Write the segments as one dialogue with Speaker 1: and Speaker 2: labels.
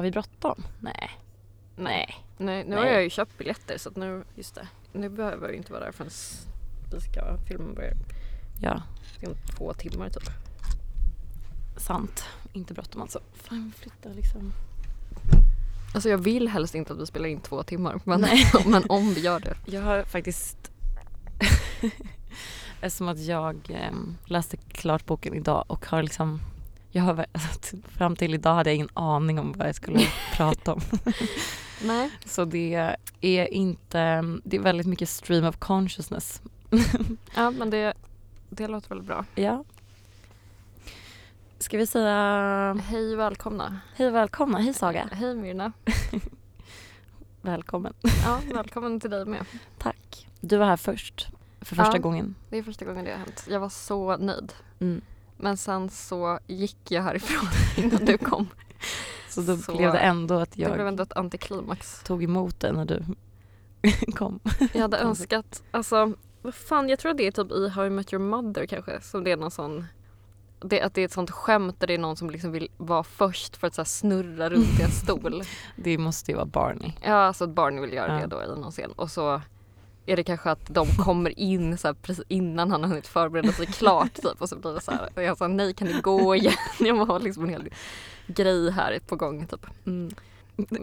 Speaker 1: Har vi bråttom? Nej. Nej.
Speaker 2: Nej, nu
Speaker 1: Nej.
Speaker 2: har jag ju köpt biljetter så att nu, just det. Nu behöver jag inte vara där förrän vi ska filmen börjar.
Speaker 1: Ja,
Speaker 2: om två timmar typ.
Speaker 1: sant. Inte bråttom alltså. Fan, flytta liksom.
Speaker 2: Alltså jag vill helst inte att vi spelar in två timmar men, men om vi gör det.
Speaker 1: Jag har faktiskt Eftersom att jag eh, läste klart boken idag och har liksom jag har, alltså, fram till idag hade jag ingen aning om vad jag skulle prata om.
Speaker 2: Nej.
Speaker 1: Så det är inte, det är väldigt mycket stream of consciousness.
Speaker 2: Ja men det, det låter väl bra.
Speaker 1: Ja. Ska vi säga
Speaker 2: Hej välkomna.
Speaker 1: hej och välkomna, hej Saga.
Speaker 2: Hej Myrna.
Speaker 1: Välkommen.
Speaker 2: Ja, välkommen till dig med.
Speaker 1: Tack. Du var här först, för första
Speaker 2: Ja.
Speaker 1: gången.
Speaker 2: Det är första gången det har hänt. Jag var så nöjd.
Speaker 1: Mm.
Speaker 2: Men sen så gick jag härifrån innan du kom.
Speaker 1: Så då
Speaker 2: Så-
Speaker 1: blev det ändå att
Speaker 2: Det blev
Speaker 1: jag
Speaker 2: ändå ett antiklimax.
Speaker 1: tog emot dig när du kom.
Speaker 2: Jag hade önskat, alltså vad fan jag tror att det är typ i How I Met Your Mother kanske som det är någon sån det, att det är ett sånt skämt där det är någon som liksom vill vara först för att så snurra runt i en stol.
Speaker 1: Det måste ju vara Barney.
Speaker 2: Ja, alltså att Barney vill göra
Speaker 1: Ja.
Speaker 2: det då i någon scen. Och så är det kanske att de kommer in så precis innan han har hunnit förbereda sig klart typ. Och så blir det så här. Jag sa nej kan ni gå igen? Jag har liksom en hel grej här på gång typ.
Speaker 1: Mm.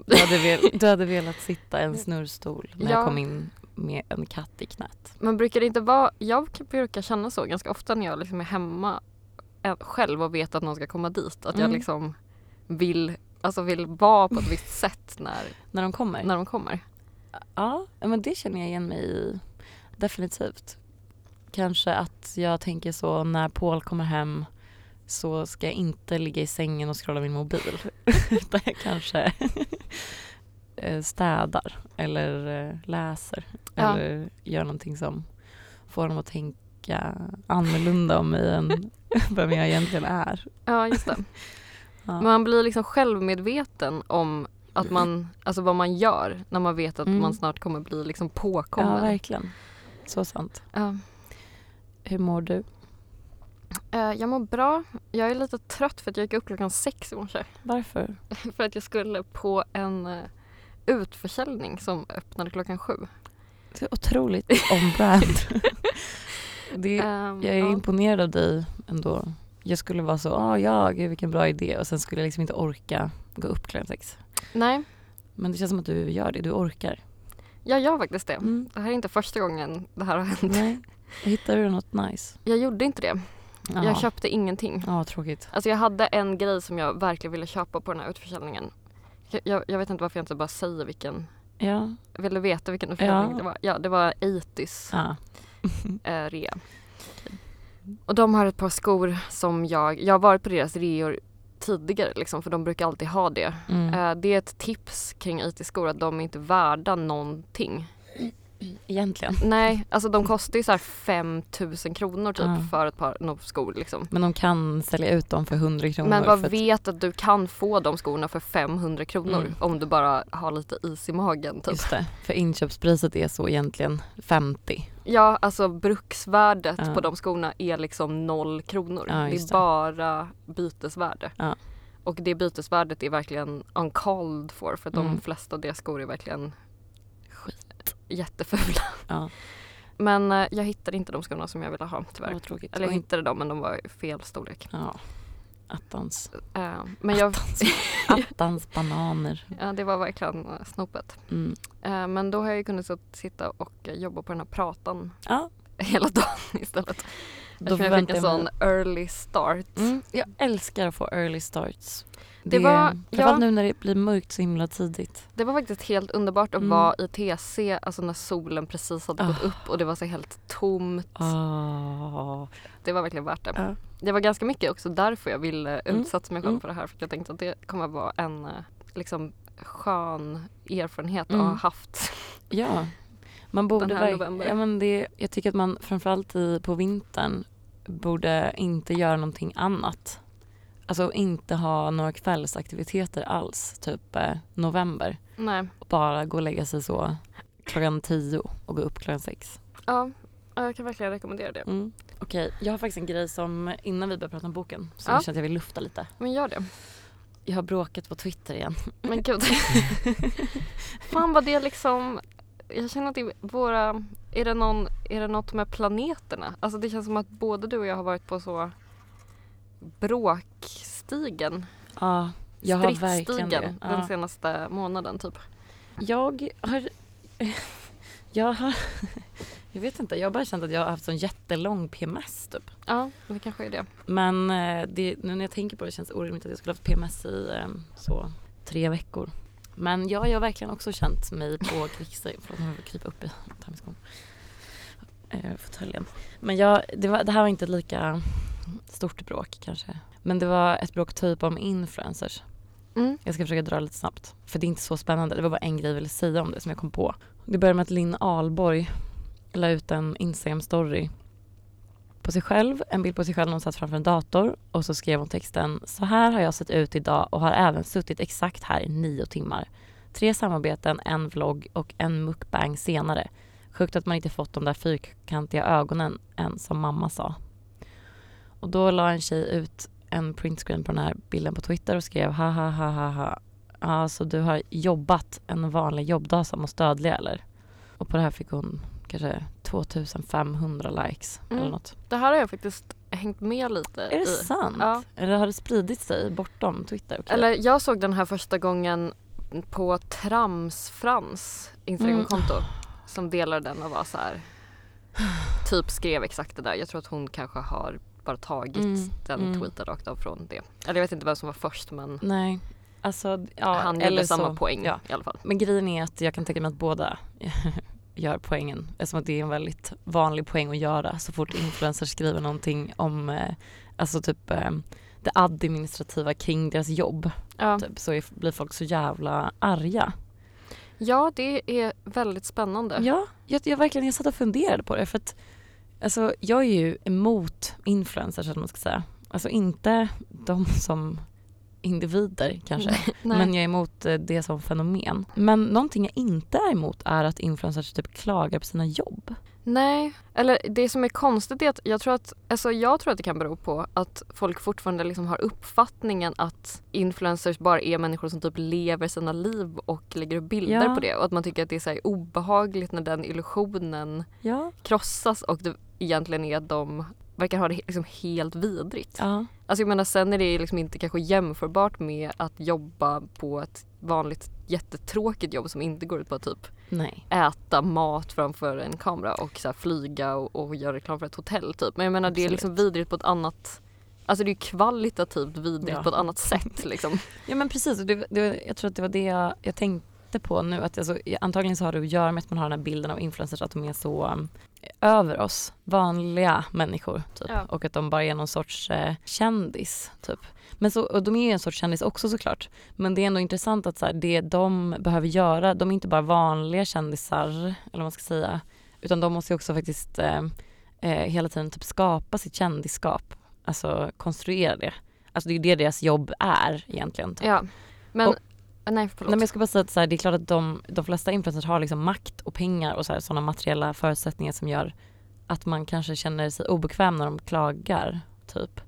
Speaker 1: Du, hade vel, du hade velat sitta i en snurrstol när
Speaker 2: Ja.
Speaker 1: jag kom in med en katt i knät.
Speaker 2: Men brukar det inte vara, jag brukar känna så ganska ofta när jag liksom är hemma eh, själv och vet att någon ska komma dit. Att jag
Speaker 1: Mm.
Speaker 2: liksom vill, alltså vill vara på ett visst sätt när,
Speaker 1: När de kommer?
Speaker 2: när de kommer.
Speaker 1: Ja, men det känner jag igen mig i. Definitivt. Kanske att jag tänker så när Paul kommer hem så ska jag inte ligga i sängen och scrolla min mobil. Utan jag kanske eh, städar eller eh, läser.
Speaker 2: Ja.
Speaker 1: Eller gör någonting som får honom att tänka annorlunda om mig än vem jag egentligen är.
Speaker 2: Ja just det.
Speaker 1: Ja.
Speaker 2: Man blir liksom självmedveten om att man, alltså vad man gör när man vet att
Speaker 1: Mm.
Speaker 2: man snart kommer bli liksom
Speaker 1: ja,
Speaker 2: påkommen.
Speaker 1: verkligen. Så sant.
Speaker 2: Ja.
Speaker 1: Hur mår du?
Speaker 2: Eh, jag mår bra. Jag är lite trött för att jag gick upp klockan sex i morse.
Speaker 1: Varför?
Speaker 2: För att jag skulle på en eh, utförsäljning som öppnade klockan sju.
Speaker 1: Det är otroligt on-brand. det,
Speaker 2: Ehm,
Speaker 1: jag är
Speaker 2: ja.
Speaker 1: imponerad av dig ändå. Jag skulle vara så, ah, ja, gud vilken bra idé och sen skulle jag liksom inte orka gå upp klockan sex.
Speaker 2: Nej,
Speaker 1: Men det känns som att du gör det, du orkar.
Speaker 2: jag gör faktiskt det.
Speaker 1: Mm.
Speaker 2: Det här är inte första gången det här har hänt.
Speaker 1: Nej. Hittar du något nice?
Speaker 2: Jag gjorde inte det.
Speaker 1: Jaha.
Speaker 2: Jag köpte ingenting.
Speaker 1: Ja, tråkigt.
Speaker 2: Alltså jag hade en grej som jag verkligen ville köpa på den här utförsäljningen. Jag, jag, jag vet inte varför jag inte bara säger vilken.
Speaker 1: Ja.
Speaker 2: Jag ville veta vilken utförsäljning
Speaker 1: Ja.
Speaker 2: det var. Ja, det var 80s
Speaker 1: ja.
Speaker 2: eh, rea. Och de har ett par skor som jag, jag har varit på deras reor tidigare liksom för de brukar alltid ha det.
Speaker 1: Mm.
Speaker 2: Eh, det är ett tips kring 80-skor att de är inte värda någonting.
Speaker 1: Egentligen.
Speaker 2: Nej, alltså de kostar ju så här 5000 kronor typ
Speaker 1: Ja.
Speaker 2: för ett par no, skor liksom.
Speaker 1: Men de kan sälja ut dem för 100 kronor.
Speaker 2: Men
Speaker 1: att-
Speaker 2: vet att du kan få de skorna för 500 kronor
Speaker 1: Mm.
Speaker 2: om du bara har lite is i magen typ.
Speaker 1: Just det, för inköpspriset är så egentligen 50.
Speaker 2: Ja, alltså bruksvärdet
Speaker 1: Ja.
Speaker 2: på de skorna är liksom noll kronor.
Speaker 1: Ja,
Speaker 2: det är bara bytesvärde.
Speaker 1: Ja.
Speaker 2: Och det bytesvärdet är verkligen uncalled for för att de
Speaker 1: Mm.
Speaker 2: flesta av deras skor är verkligen
Speaker 1: Skit.
Speaker 2: jättefula. Men eh, jag hittade inte de skorna som jag ville ha tyvärr. Eller jag hittade dem men de var i fel storlek.
Speaker 1: Attans.
Speaker 2: Eh, men jag,
Speaker 1: Attans bananer.
Speaker 2: ja, det var verkligen eh, snopet.
Speaker 1: Mm.
Speaker 2: Eh, men då har jag ju kunnat sitta och jobba på den här pratan
Speaker 1: Ja,
Speaker 2: hela dagen istället.
Speaker 1: då
Speaker 2: Eftersom jag fick en sån early start.
Speaker 1: Mm, jag älskar att få early starts.
Speaker 2: Det var- ja.
Speaker 1: nu när det blir mörkt så himla tidigt.
Speaker 2: Det var faktiskt helt underbart att
Speaker 1: Mm.
Speaker 2: vara i TC, alltså när solen precis hade gått
Speaker 1: Ah.
Speaker 2: upp och det var så helt tomt.
Speaker 1: Oh.
Speaker 2: Det var verkligen värt det.
Speaker 1: Ja.
Speaker 2: Det var ganska mycket också därför jag ville
Speaker 1: Mm.
Speaker 2: utsätta mig själv
Speaker 1: Mm.
Speaker 2: för det här. För jag tänkte att det kommer att vara en eh, liksom skön erfarenhet
Speaker 1: Mm.
Speaker 2: att ha haft.
Speaker 1: Ja, man borde
Speaker 2: Den här november.
Speaker 1: ja, men det, Jag tycker att man framförallt i, på vintern borde inte göra någonting annat. Alltså inte ha några kvällsaktiviteter alls, typ eh, november.
Speaker 2: Nej.
Speaker 1: Bara gå och lägga sig så klockan tio och gå upp klockan sex.
Speaker 2: Ja, ja, jag kan verkligen rekommendera det.
Speaker 1: Mm. Okej, jag har faktiskt en grej som innan vi börjar prata om boken som
Speaker 2: Ja.
Speaker 1: jag känner att jag vill lufta lite.
Speaker 2: Men gör det.
Speaker 1: Jag har bråkat på Twitter igen.
Speaker 2: Men gud. Fan vad det liksom, jag känner att det är våra, är det, någon, är det något med planeterna? Alltså det känns som att både du och jag har varit på så bråkstigen,
Speaker 1: Ja, jag har verkligen det.
Speaker 2: stridsstigen den
Speaker 1: Ja.
Speaker 2: senaste månaden typ.
Speaker 1: Jag har... Jag har... Jag vet inte, jag har bara känt att jag har haft sån jättelång PMS typ.
Speaker 2: Ja, det kanske är det.
Speaker 1: Men eh, det, nu när jag tänker på det känns det orimligt att jag skulle haft PMS i eh, så tre veckor. Men ja, jag har verkligen också känt mig på krigssteg. Förlåt, nu krypa upp i. Eh, fåtöljen. Men jag, det, var, det här var inte lika stort bråk kanske. Men det var ett bråk typ om influencers.
Speaker 2: Mm.
Speaker 1: Jag ska försöka dra lite snabbt. För det är inte så spännande. Det var bara en grej jag ville säga om det som jag kom på. Det började med att Linn Ahlborg la ut en Instagram-story på sig själv, en bild på sig själv när hon satt framför en dator och så skrev hon texten Så här har jag sett ut idag och har även suttit exakt här i nio timmar. Tre samarbeten, en vlogg och en mukbang senare. Sjukt att man inte fått de där fyrkantiga ögonen än som mamma sa. Och då la en tjej ut en printscreen på den här bilden på Twitter och skrev ha ha ha ha ha. Ja, så du har jobbat en vanlig jobbdag som hos dödlig eller? Och på det här fick hon kanske 2500 likes
Speaker 2: Mm.
Speaker 1: eller något.
Speaker 2: Det här har jag faktiskt hängt med lite
Speaker 1: Är det
Speaker 2: i.
Speaker 1: sant?
Speaker 2: Ja.
Speaker 1: Eller har det spridit sig bortom Twitter? Okej.
Speaker 2: Eller jag såg den här första gången på Tramsfrans Instagramkonto som delade den och var så här typ skrev exakt det där. Jag tror att hon kanske har bara tagit
Speaker 1: Mm,
Speaker 2: den
Speaker 1: mm.
Speaker 2: tweeten rakt av från det. Eller jag vet inte vem som var först men
Speaker 1: Nej, alltså ja,
Speaker 2: han gjorde samma
Speaker 1: så,
Speaker 2: poäng
Speaker 1: Ja.
Speaker 2: i alla fall.
Speaker 1: Men grejen är att jag kan tänka mig att båda gör poängen. Eftersom att det är en väldigt vanlig poäng att göra så fort influencers skriver någonting om eh, alltså typ eh, det administrativa kring deras jobb.
Speaker 2: Ja.
Speaker 1: Typ, så är, blir folk så jävla arga.
Speaker 2: ja, det är väldigt spännande.
Speaker 1: Ja, jag, jag verkligen jag satt och funderade på det för att alltså, jag är ju emot influencers eller man ska säga. Alltså inte de som individer kanske. Men jag är emot eh, det som fenomen. Men någonting jag inte är emot är att influencers typ klagar på sina jobb.
Speaker 2: Nej, eller det som är konstigt är att jag tror att, alltså jag tror att det kan bero på att folk fortfarande liksom har uppfattningen att influencers bara är människor som typ lever sina liv och lägger upp bilder
Speaker 1: Ja.
Speaker 2: på det och att man tycker att det är så obehagligt när den illusionen
Speaker 1: Ja.
Speaker 2: krossas och det egentligen är att de verkar ha det liksom helt vidrigt.
Speaker 1: Ja.
Speaker 2: Alltså jag menar sen är det liksom inte kanske jämförbart med att jobba på ett vanligt jättetråkigt jobb som inte går ut på att typ
Speaker 1: Nej.
Speaker 2: äta mat framför en kamera och så flyga och, och göra reklam för ett hotell typ. Men jag menar det är
Speaker 1: Absolut.
Speaker 2: liksom vidrigt på ett annat Alltså det är ju kvalitativt vidrigt
Speaker 1: Ja.
Speaker 2: på ett annat sätt liksom.
Speaker 1: Ja men precis, det, det, jag tror att det var det jag, jag tänkte på nu. Att alltså, antagligen så har det att göra med att man har den här bilden av influencers att de är så um, över oss, vanliga människor. Typ.
Speaker 2: Ja.
Speaker 1: Och att de bara är någon sorts eh, kändis. Typ. Men så, och de är ju en sorts kändis också såklart. Men det är ändå intressant att så här, det de behöver göra, de är inte bara vanliga kändisar, eller vad man ska säga. Utan de måste ju också faktiskt eh, eh, hela tiden typ skapa sitt kändisskap. Alltså konstruera det. Alltså det är ju det deras jobb är egentligen. Typ.
Speaker 2: Ja. Men,
Speaker 1: Och- Ah,
Speaker 2: nej förlåt.
Speaker 1: Nej, men jag ska bara säga att så här, det är klart att de, de flesta influencers har liksom makt och pengar och så sådana materiella förutsättningar som gör att man kanske känner sig obekväm när de klagar. Typ.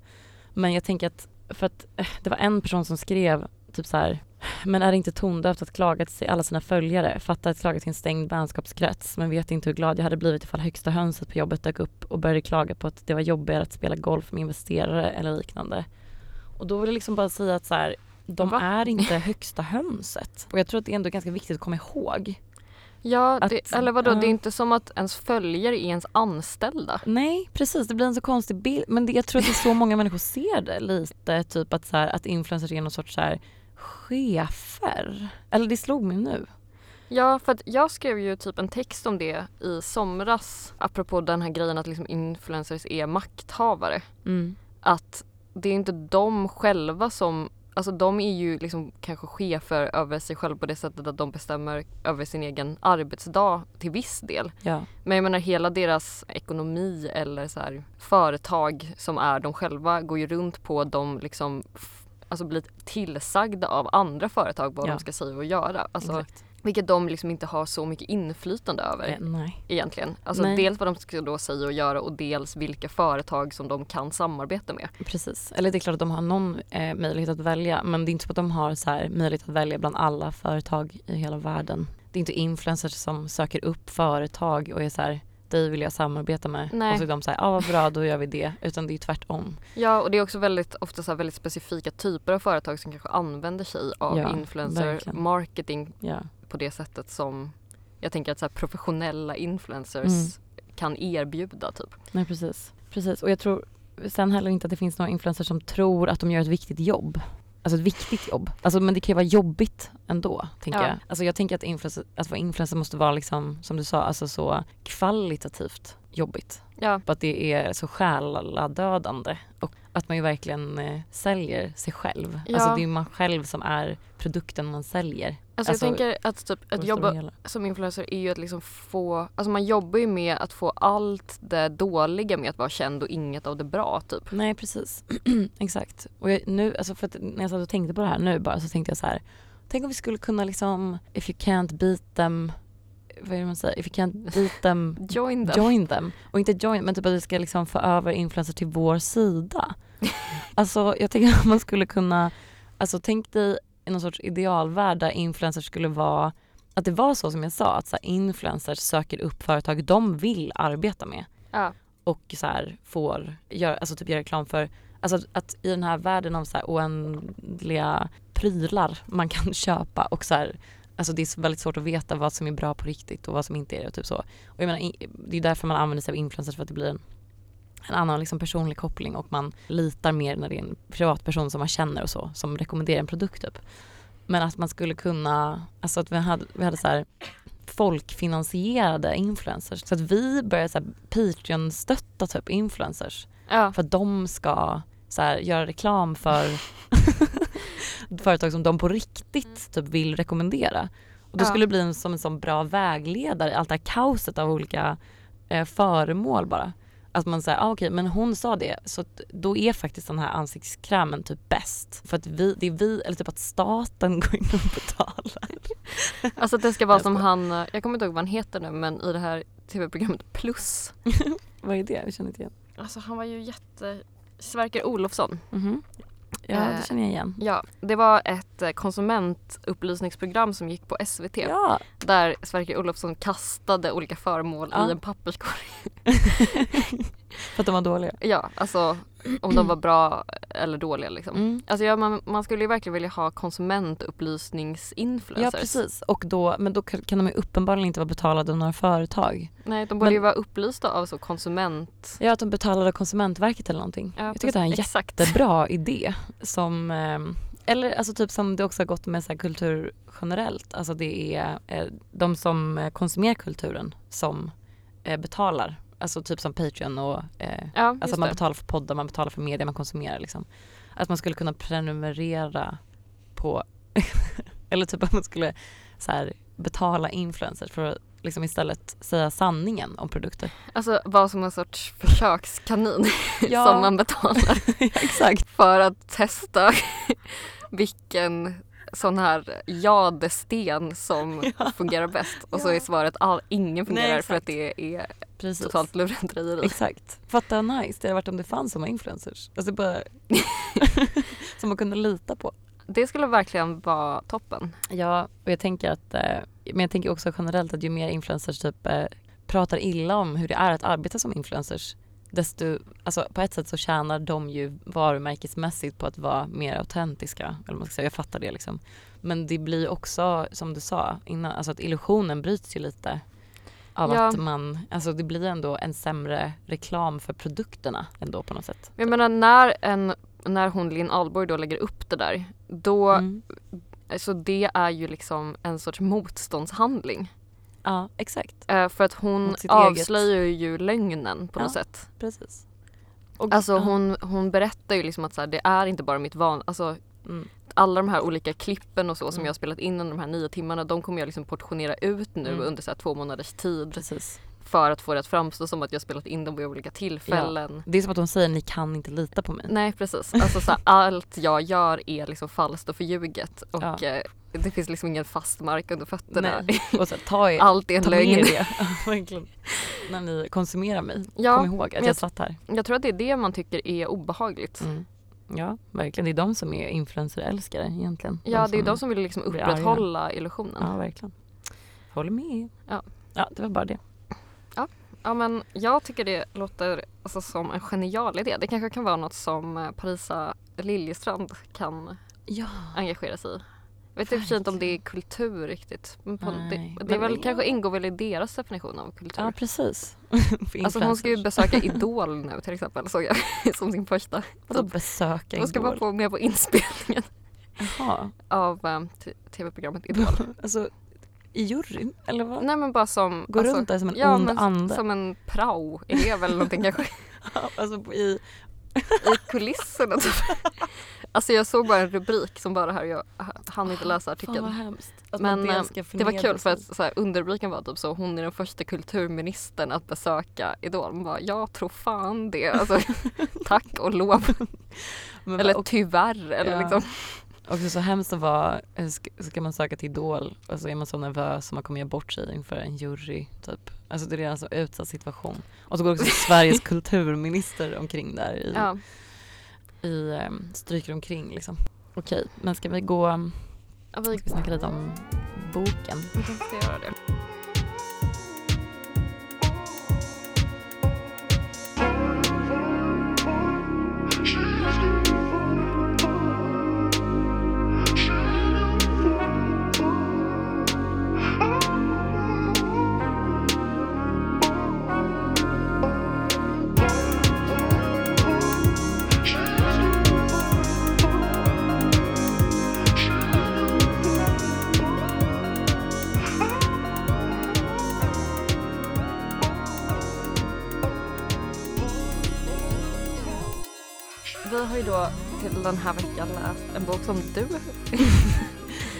Speaker 1: Men jag tänker att, för att eh, det var en person som skrev typ så här men är det inte tondövt att klaga till alla sina följare? Fatta att klaga till en stängd vänskapskrets men vet inte hur glad jag hade blivit ifall högsta hönset på jobbet dök upp och började klaga på att det var jobbigare att spela golf med investerare eller liknande. Och då vill jag liksom bara säga att så här, de
Speaker 2: Va?
Speaker 1: är inte högsta hönset. Och jag tror att det är ändå ganska viktigt att komma ihåg.
Speaker 2: ja, det,
Speaker 1: att-
Speaker 2: eller vadå,
Speaker 1: ja.
Speaker 2: det är inte som att ens följare är ens anställda.
Speaker 1: Nej, precis. Det blir en så konstig bild. Men det, jag tror att det är så många människor ser det lite. Typ att, så här, att influencers är någon sorts så här, chefer. Eller det slog mig nu.
Speaker 2: Ja, för att jag skrev ju typ en text om det i somras apropå den här grejen att liksom influencers är makthavare.
Speaker 1: Mm.
Speaker 2: att det är inte de själva som Alltså de är ju liksom kanske chefer över sig själva på det sättet att de bestämmer över sin egen arbetsdag till viss del.
Speaker 1: Ja.
Speaker 2: Men jag menar hela deras ekonomi eller så här, företag som är de själva går ju runt på de liksom Alltså blir tillsagda av andra företag vad
Speaker 1: Ja.
Speaker 2: de ska säga och göra. Alltså,
Speaker 1: Exakt.
Speaker 2: Vilket de liksom inte har så mycket inflytande över
Speaker 1: Eh, nej.
Speaker 2: egentligen. Alltså
Speaker 1: Nej.
Speaker 2: dels vad de ska då säga och göra och dels vilka företag som de kan samarbeta med.
Speaker 1: Precis. Eller det är klart att de har någon eh, möjlighet att välja men det är inte så att de har så här, möjlighet att välja bland alla företag i hela världen. Det är inte influencers som söker upp företag och är så här dig vill jag samarbeta med
Speaker 2: Nej.
Speaker 1: och så är de så här, ja ah, vad bra då gör vi det. Utan det är tvärtom.
Speaker 2: Ja och det är också väldigt ofta så väldigt specifika typer av företag som kanske använder sig av
Speaker 1: Ja,
Speaker 2: influencer
Speaker 1: verkligen.
Speaker 2: marketing
Speaker 1: Ja.
Speaker 2: På det sättet som jag tänker att så professionella influencers
Speaker 1: Mm.
Speaker 2: kan erbjuda typ.
Speaker 1: Nej precis. precis. Och jag tror sen heller inte att det finns några influencers som tror att de gör ett viktigt jobb. Alltså ett viktigt jobb. Alltså, men det kan ju vara jobbigt ändå, tänker
Speaker 2: Ja.
Speaker 1: jag. Alltså jag tänker att, influencer, att vara influencer måste vara liksom, som du sa, alltså så kvalitativt jobbigt.
Speaker 2: Ja,
Speaker 1: att det är så själadödande och att man ju verkligen eh, säljer sig själv.
Speaker 2: Ja.
Speaker 1: Alltså det är man själv som är produkten man säljer.
Speaker 2: alltså,
Speaker 1: Alltså,
Speaker 2: jag tänker att typ
Speaker 1: på
Speaker 2: ett
Speaker 1: det stora
Speaker 2: jobb
Speaker 1: hela.
Speaker 2: som influencer är ju att liksom få, alltså man jobbar ju med att få allt det dåliga med att vara känd och inget av det bra typ.
Speaker 1: Nej precis, exakt. Och jag, nu, alltså för att när jag satt och tänkte på det här nu bara så tänkte jag så här. Tänk om vi skulle kunna liksom, if you can't beat them, vad är det man säger? If you can't beat them,
Speaker 2: Join them.
Speaker 1: join them. Och inte join, men typ att vi ska liksom få över influencers till vår sida. alltså jag tänker att man skulle kunna, alltså tänk dig någon sorts idealvärld där influencers skulle vara, att det var så som jag sa, att så influencers söker upp företag de vill arbeta med
Speaker 2: Ja.
Speaker 1: och så här får göra, alltså typ göra reklam för, alltså att, att i den här världen av så här oändliga prylar man kan köpa och så här, alltså det är väldigt svårt att veta vad som är bra på riktigt och vad som inte är det och typ så. Och jag menar, det är därför man använder sig av influencers för att det blir en, en annan liksom personlig koppling och man litar mer när det är en privatperson som man känner och så som rekommenderar en produkt typ. Men att man skulle kunna, alltså att vi hade, vi hade så här folkfinansierade influencers. Så att vi här Patreon-stötta typ influencers
Speaker 2: Ja.
Speaker 1: för att de ska så här, göra reklam för företag som de på riktigt typ vill rekommendera. Och då
Speaker 2: Ja.
Speaker 1: skulle det bli en, som en sån bra vägledare i allt det här kaoset av olika eh, föremål bara. Att man säger, ah, okej men hon sa det så att då är faktiskt den här ansiktskrämen typ bäst. För att vi, det är vi, eller typ att staten går in och betalar.
Speaker 2: Alltså att det ska vara som han, jag kommer inte ihåg vad han heter nu men i det här tv-programmet Plus.
Speaker 1: Vad är det? Jag känner inte igen.
Speaker 2: Alltså han var ju jätte, Sverker Olofsson.
Speaker 1: Mhm. Ja
Speaker 2: Eh,
Speaker 1: det känner jag igen.
Speaker 2: Ja, det var ett eh, konsumentupplysningsprogram som gick på SVT.
Speaker 1: Ja,
Speaker 2: Där Sverker Olofsson kastade olika föremål
Speaker 1: Ja.
Speaker 2: i en papperskorg.
Speaker 1: för att de var dåliga.
Speaker 2: Ja, alltså om de var bra eller dåliga liksom.
Speaker 1: Mm.
Speaker 2: Alltså ja, man, man skulle ju verkligen vilja ha konsumentupplysningsinfluencers.
Speaker 1: Ja precis, och då, men då kan de ju uppenbarligen inte vara betalade av några företag.
Speaker 2: Nej, de borde
Speaker 1: Men-
Speaker 2: ju vara upplysta av så konsument...
Speaker 1: Ja att de betalade av Konsumentverket eller någonting.
Speaker 2: Ja,
Speaker 1: jag tycker att det är en
Speaker 2: exakt.
Speaker 1: jättebra idé som, ehm, eller alltså typ som det också har gått med så kultur generellt. Alltså det är eh, de som konsumerar kulturen som eh, betalar. Alltså typ som Patreon och eh,
Speaker 2: Ja,
Speaker 1: Alltså man betalar för poddar, man betalar för media man konsumerar liksom. Att man skulle kunna prenumerera på, eller typ att man skulle så här, betala influencers för att liksom istället säga sanningen om produkter.
Speaker 2: Alltså vara som en sorts försökskanin
Speaker 1: Ja.
Speaker 2: som man betalar
Speaker 1: Exakt.
Speaker 2: för att testa vilken sån här jadesten som
Speaker 1: Ja.
Speaker 2: fungerar bäst. Och så är svaret all, ingen fungerar
Speaker 1: Nej,
Speaker 2: för att det är
Speaker 1: Precis.
Speaker 2: totalt lurendrejeri.
Speaker 1: Exakt. Fatta vad nice det hade varit om det fanns såna influencers. Alltså bara som man kunde lita på.
Speaker 2: Det skulle verkligen vara toppen.
Speaker 1: Ja, och jag tänker att, eh, men jag tänker också generellt att ju mer influencers typ eh, pratar illa om hur det är att arbeta som influencers desto, alltså på ett sätt så tjänar de ju varumärkesmässigt på att vara mer autentiska. Eller man ska säga, jag fattar det liksom. Men det blir också, som du sa innan, alltså att illusionen bryts ju lite av
Speaker 2: Ja.
Speaker 1: att man, alltså det blir ändå en sämre reklam för produkterna ändå på något sätt.
Speaker 2: Jag menar när, en, när hon Linn Ahlborg då lägger upp det där, då,
Speaker 1: Mm.
Speaker 2: alltså det är ju liksom en sorts motståndshandling.
Speaker 1: Ja, exakt.
Speaker 2: Eh, för att hon
Speaker 1: sitt eget.
Speaker 2: avslöjar ju lögnen på något
Speaker 1: Ja.
Speaker 2: sätt.
Speaker 1: Precis. Och,
Speaker 2: Alltså
Speaker 1: ja.
Speaker 2: hon, hon berättar ju liksom att så här, det är inte bara mitt van, alltså
Speaker 1: Mm.
Speaker 2: alla de här olika klippen och så som
Speaker 1: Mm.
Speaker 2: jag har spelat in under de här nio timmarna de kommer jag liksom portionera ut nu
Speaker 1: Mm.
Speaker 2: under så här två månaders tid
Speaker 1: Precis.
Speaker 2: för att få det att framstå som att jag spelat in dem vid olika tillfällen.
Speaker 1: Det är som att hon säger ni kan inte lita på mig.
Speaker 2: Nej precis, alltså så här, allt jag gör är liksom falskt och förljuget och
Speaker 1: Ja.
Speaker 2: eh, det finns liksom ingen fast mark under fötterna.
Speaker 1: Nej. Och så ta, er,
Speaker 2: Allt är en lögn.
Speaker 1: Ja, verkligen. När ni konsumerar mig.
Speaker 2: Ja,
Speaker 1: Kom ihåg att jag
Speaker 2: jag-
Speaker 1: satt här.
Speaker 2: Jag tror att det är det man tycker är obehagligt.
Speaker 1: Mm. Ja, verkligen. Det är de som är influencerälskare egentligen.
Speaker 2: Ja, det är de som vill liksom upprätthålla illusionen.
Speaker 1: Ja, verkligen. Håller med.
Speaker 2: Ja.
Speaker 1: ja, det var bara det.
Speaker 2: Ja men jag tycker det låter alltså, som en genial idé. Det kanske kan vara något som eh, Parisa Liljestrand kan
Speaker 1: Ja.
Speaker 2: engagera sig i. Vet sig inte om det är kultur riktigt. Men på,
Speaker 1: Nej,
Speaker 2: det, det
Speaker 1: men
Speaker 2: väl,
Speaker 1: det-
Speaker 2: kanske ingår väl i deras definition av kultur.
Speaker 1: Ja, precis.
Speaker 2: Alltså hon ska ju besöka Idol nu till exempel såg jag som sin första.
Speaker 1: Vadå besöka
Speaker 2: Hon ska vara
Speaker 1: Idol?
Speaker 2: på, med på inspelningen
Speaker 1: Jaha.
Speaker 2: av t- tv-programmet Idol.
Speaker 1: Alltså i juryn eller vad?
Speaker 2: Nej men bara som...
Speaker 1: Gå
Speaker 2: alltså,
Speaker 1: runt där som en
Speaker 2: ja,
Speaker 1: ond
Speaker 2: men
Speaker 1: ande.
Speaker 2: Som en prao-elev eller någonting kanske.
Speaker 1: alltså i...
Speaker 2: i kulisserna typ. Alltså jag såg bara en rubrik som bara här, jag hann inte läsa
Speaker 1: Fan
Speaker 2: artikeln.
Speaker 1: vad hemskt. Att
Speaker 2: Men eh,
Speaker 1: ska
Speaker 2: det var kul för att
Speaker 1: som-
Speaker 2: så här, underrubriken var typ så hon är den första kulturministern att besöka Idol. Man bara, jag tror fan det. Alltså, tack och lov.
Speaker 1: Men
Speaker 2: Eller
Speaker 1: och,
Speaker 2: tyvärr. Eller
Speaker 1: Ja.
Speaker 2: liksom.
Speaker 1: också så hemskt att vara, eh, ska, man söka till Idol och så är man så nervös så man kommer göra bort sig inför en jury typ. Alltså det är redan så utsatt situation. Och så går också Sveriges kulturminister omkring där i,
Speaker 2: Ja.
Speaker 1: I um, stryker omkring liksom. Okej, men ska vi gå,
Speaker 2: Ja,
Speaker 1: ska
Speaker 2: vi,
Speaker 1: vi snacka lite om boken?
Speaker 2: vi kanske ska göra det. Den här veckan läst en bok som du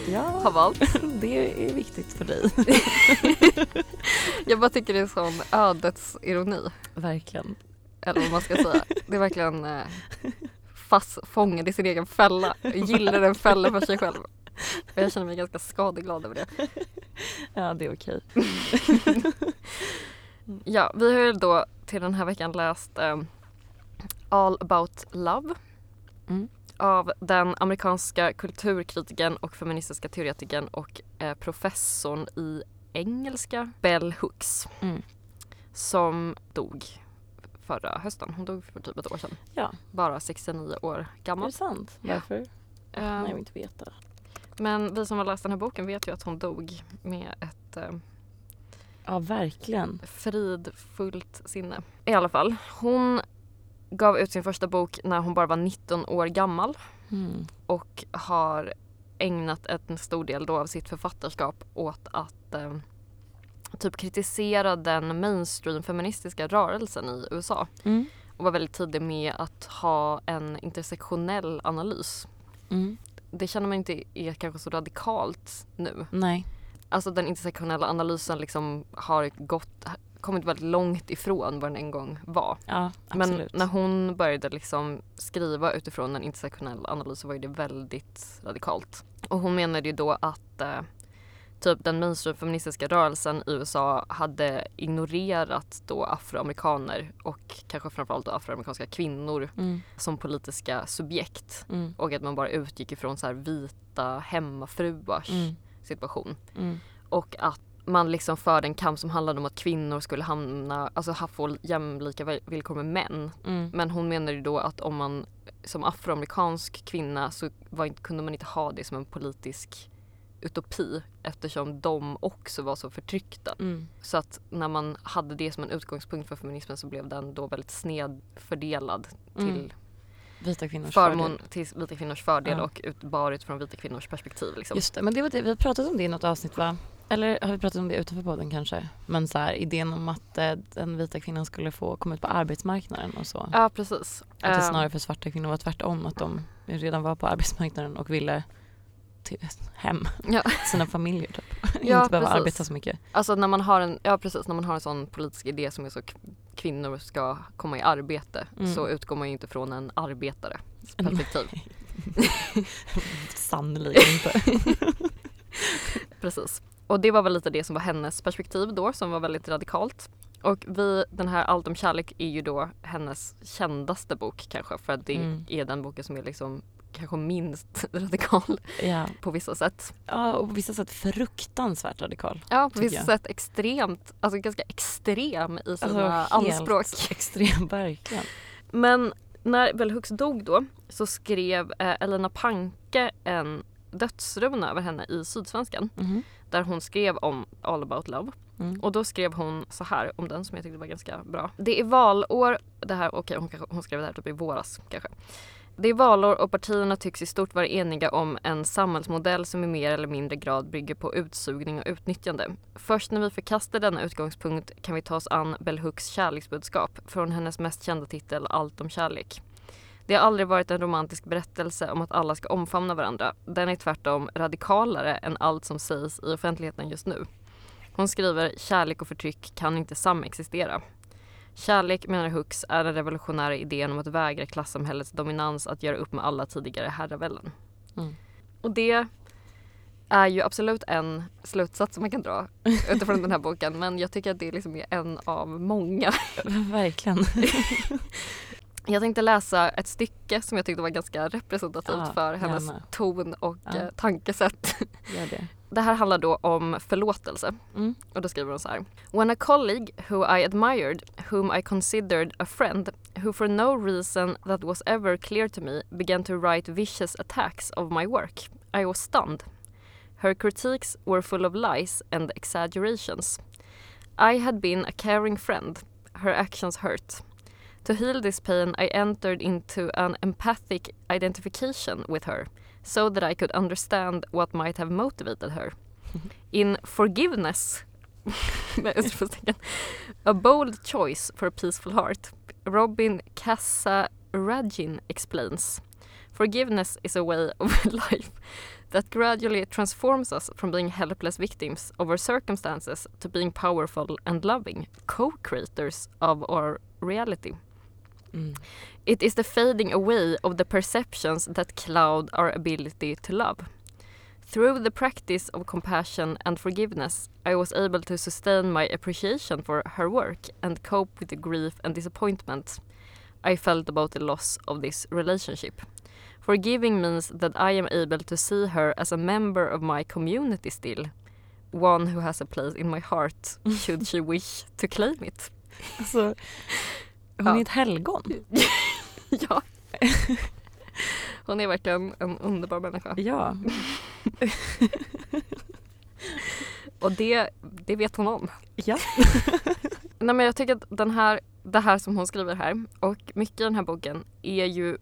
Speaker 1: Ja,
Speaker 2: har valt.
Speaker 1: det är viktigt för dig.
Speaker 2: Jag bara tycker det är sån ödets ironi.
Speaker 1: Verkligen.
Speaker 2: Eller vad man ska säga. Det är verkligen eh, fast fångad i sin egen fälla. Gillar en fälla för sig själv. Och jag känner mig ganska skadeglad över det.
Speaker 1: Ja, det är okej.
Speaker 2: Ja, vi har ju då till den här veckan läst eh, All about love
Speaker 1: Mm.
Speaker 2: av den amerikanska kulturkritikern och feministiska teoretikern och eh, professorn i engelska Bell Hooks
Speaker 1: Mm.
Speaker 2: som dog förra hösten. Hon dog för typ ett år sedan.
Speaker 1: Ja.
Speaker 2: Bara 69 år
Speaker 1: Är
Speaker 2: gammal.
Speaker 1: det sant?
Speaker 2: Ja.
Speaker 1: Varför?
Speaker 2: Eh,
Speaker 1: Nej, jag vill inte veta.
Speaker 2: Men vi som har läst den här boken vet ju att hon dog med ett eh,
Speaker 1: Ja, verkligen.
Speaker 2: fridfullt sinne. I alla fall, hon gav ut sin första bok när hon bara var 19 år gammal
Speaker 1: Mm.
Speaker 2: och har ägnat en stor del då av sitt författarskap åt att eh, typ kritisera den mainstream feministiska rörelsen i USA
Speaker 1: Mm.
Speaker 2: och var väldigt tidig med att ha en intersektionell analys.
Speaker 1: Mm.
Speaker 2: Det känner man inte är kanske så radikalt nu.
Speaker 1: Nej.
Speaker 2: Alltså den intersektionella analysen liksom har gått, kommit väldigt långt ifrån vad den en gång var.
Speaker 1: Ja,
Speaker 2: Men när hon började liksom skriva utifrån en intersektionell analys så var det väldigt radikalt. Och hon menade ju då att eh, typ den mainstream feministiska rörelsen i USA hade ignorerat då afroamerikaner och kanske framförallt då afroamerikanska kvinnor
Speaker 1: Mm.
Speaker 2: som politiska subjekt.
Speaker 1: Mm.
Speaker 2: Och att man bara utgick ifrån så här vita hemmafruars
Speaker 1: Mm.
Speaker 2: situation.
Speaker 1: Mm.
Speaker 2: Och att man liksom förde en kamp som handlade om att kvinnor skulle hamna, alltså ha få jämlika vi- villkor med män.
Speaker 1: Mm.
Speaker 2: Men hon menade ju då att om man som afroamerikansk kvinna så var, kunde man inte ha det som en politisk utopi eftersom de också var så förtryckta.
Speaker 1: Mm.
Speaker 2: Så att när man hade det som en utgångspunkt för feminismen så blev den då väldigt snedfördelad till
Speaker 1: Mm. Vita kvinnors
Speaker 2: förmån
Speaker 1: fördel.
Speaker 2: till vita kvinnors fördel
Speaker 1: Ja.
Speaker 2: och utbar utifrån vita kvinnors perspektiv. Liksom.
Speaker 1: Just det, men det var det, vi pratat om det i något avsnitt va? Eller har vi pratat om det utanför podden kanske? Men så här, idén om att eh, den vita kvinnan skulle få komma ut på arbetsmarknaden och så.
Speaker 2: Ja precis.
Speaker 1: Att det
Speaker 2: Ehm,
Speaker 1: snarare för svarta kvinnor var tvärtom, att de redan var på arbetsmarknaden och ville till hem
Speaker 2: Ja.
Speaker 1: sina familjer typ.
Speaker 2: Ja,
Speaker 1: Inte behöva
Speaker 2: precis.
Speaker 1: arbeta så mycket.
Speaker 2: Alltså när man har en, ja precis, när man har en sån politisk idé som är så kvinnor ska komma i arbete
Speaker 1: Mm.
Speaker 2: så utgår man ju inte från en arbetares perspektiv.
Speaker 1: Sannolikt inte.
Speaker 2: Precis. Och det var väl lite det som var hennes perspektiv då som var väldigt radikalt. Och vi, den här Allt om kärlek är ju då hennes kändaste bok kanske för att det
Speaker 1: Mm.
Speaker 2: är den boken som är liksom kanske minst radikal
Speaker 1: Ja.
Speaker 2: på vissa sätt.
Speaker 1: ja, och på vissa sätt fruktansvärt radikal.
Speaker 2: Ja, på vissa
Speaker 1: jag.
Speaker 2: sätt extremt, alltså ganska extrem i sina
Speaker 1: Alltså,
Speaker 2: anspråk.
Speaker 1: Extrem, verkligen.
Speaker 2: Men när Bell Hooks dog då så skrev eh, Elina Panke en dödsruna över henne i Sydsvenskan
Speaker 1: Mhm.
Speaker 2: Där hon skrev om All about love.
Speaker 1: Mm.
Speaker 2: Och då skrev hon så här om den som jag tyckte var ganska bra. Det är valår, det här, okej hon, kanske- hon skrev det här typ i våras kanske. Det är valår och partierna tycks i stort vara eniga om en samhällsmodell som i mer eller mindre grad bygger på utsugning och utnyttjande. Först när vi förkastar denna utgångspunkt kan vi ta oss an Bell Hooks kärleksbudskap från hennes mest kända titel Allt om kärlek. Det har aldrig varit en romantisk berättelse om att alla ska omfamna varandra. Den är tvärtom radikalare än allt som sägs i offentligheten just nu. Hon skriver kärlek och förtryck kan inte samexistera. Kärlek, menar Hooks, är den revolutionära idén om att vägra klassamhällets dominans att göra upp med alla tidigare herravälden.
Speaker 1: Mm.
Speaker 2: Och det är ju absolut en slutsats som man kan dra utifrån den här boken men jag tycker att det liksom är en av många.
Speaker 1: Verkligen.
Speaker 2: Jag tänkte läsa ett stycke som jag tyckte var ganska representativt
Speaker 1: Ja,
Speaker 2: för hennes
Speaker 1: gärna.
Speaker 2: ton och
Speaker 1: Ja.
Speaker 2: eh, tankesätt.
Speaker 1: Det.
Speaker 2: Det här handlar då om förlåtelse.
Speaker 1: Mm.
Speaker 2: Och då skriver hon så här. When a colleague who I admired, whom I considered a friend, who for no reason that was ever clear to me began to write vicious attacks of my work, I was stunned. Her critiques were full of lies and exaggerations. I had been a caring friend. Her actions hurt. To heal this pain, I entered into an empathic identification with her so that I could understand what might have motivated her. In forgiveness, a bold choice for a peaceful heart, Robin Kassaragin explains. Forgiveness is a way of life that gradually transforms us from being helpless victims of our circumstances to being powerful and loving co-creators of our reality.
Speaker 1: Mm.
Speaker 2: It is the fading away of the perceptions that cloud our ability to love. Through the practice of compassion and forgiveness, I was able to sustain my appreciation for her work and cope with the grief and disappointment I felt about the loss of this relationship. Forgiving means that I am able to see her as a member of my community still, one who has a place in my heart should she wish to claim it.
Speaker 1: Alltså, hon
Speaker 2: Ja.
Speaker 1: är ett helgon.
Speaker 2: Ja. Hon är verkligen en underbar människa.
Speaker 1: Ja.
Speaker 2: Och det, det vet hon om.
Speaker 1: ja.
Speaker 2: Nej, men jag tycker att den här, det här som hon skriver här och mycket i den här boken är ju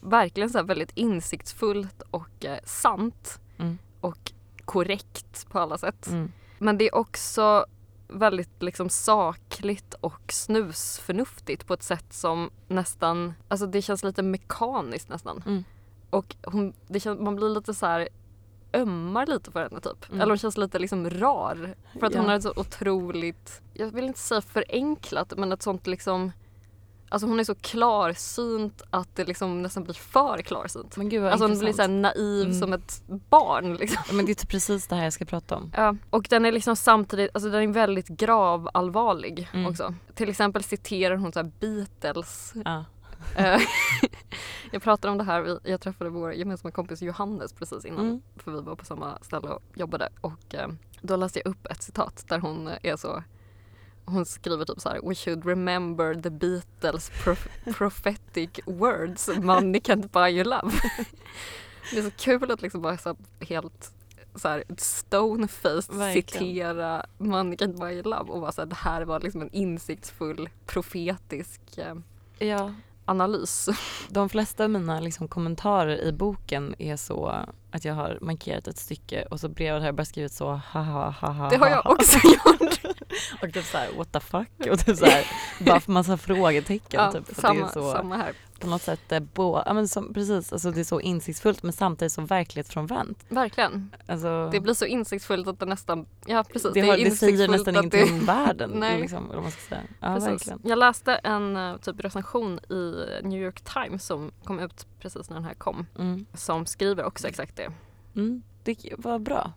Speaker 2: verkligen så väldigt insiktsfullt och eh, sant
Speaker 1: Mm.
Speaker 2: och korrekt på alla sätt.
Speaker 1: Mm.
Speaker 2: Men det är också väldigt liksom sakligt och snusförnuftigt på ett sätt som nästan, alltså det känns lite mekaniskt nästan.
Speaker 1: Mm.
Speaker 2: Och hon, det känns, man blir lite så här ömmar lite för henne typ.
Speaker 1: Mm.
Speaker 2: Eller hon känns lite liksom rar. För att hon
Speaker 1: Ja.
Speaker 2: har ett så otroligt, jag vill inte säga förenklat men ett sånt liksom Alltså hon är så klarsynt att det liksom nästan blir för klarsynt.
Speaker 1: Men gud
Speaker 2: Alltså hon blir så naiv
Speaker 1: Mm.
Speaker 2: som ett barn liksom.
Speaker 1: Ja, Men det är typ precis det här jag ska prata om.
Speaker 2: Ja, och den är liksom samtidigt, alltså den är väldigt gravallvarlig
Speaker 1: Mm.
Speaker 2: också. Till exempel citerar hon så Beatles.
Speaker 1: Ja.
Speaker 2: Eh, jag pratade om det här, jag träffade vår gemensamma kompis Johannes precis innan
Speaker 1: Mm.
Speaker 2: för vi var på samma ställe och jobbade och eh, då läste jag upp ett citat där hon är så hon skriver typ så här We should remember the Beatles prof- prophetic words Money can't buy you love. det är så kul att liksom bara så helt så här stone-faced citera Money can't buy you love och bara så här, det här var liksom en insiktsfull profetisk eh,
Speaker 1: ja.
Speaker 2: analys.
Speaker 1: De flesta av mina liksom, kommentarer i boken är så att jag har markerat ett stycke och så bredvid har jag bara skrivit så ha ha ha ha
Speaker 2: Det har jag också gjort.
Speaker 1: Och typ såhär what the fuck och typ såhär bara för massa frågetecken
Speaker 2: Ja,
Speaker 1: typ.
Speaker 2: Samma,
Speaker 1: det är så
Speaker 2: samma här.
Speaker 1: på något sätt eh, bo, ja men som, precis alltså det är så insiktsfullt men samtidigt så verklighetsfrånvänt.
Speaker 2: Verkligen.
Speaker 1: Alltså
Speaker 2: Det blir så insiktsfullt att det nästan, ja precis.
Speaker 1: det, har, det säger
Speaker 2: insiktsfullt
Speaker 1: nästan ingenting
Speaker 2: det-
Speaker 1: om världen.
Speaker 2: Nej.
Speaker 1: Liksom, eller man ska säga. Ja
Speaker 2: Precis.
Speaker 1: verkligen.
Speaker 2: Jag läste en eh, typ recension i New York Times som kom ut precis när den här kom.
Speaker 1: Mm.
Speaker 2: Som skriver också exakt det.
Speaker 1: Mm. Det var bra.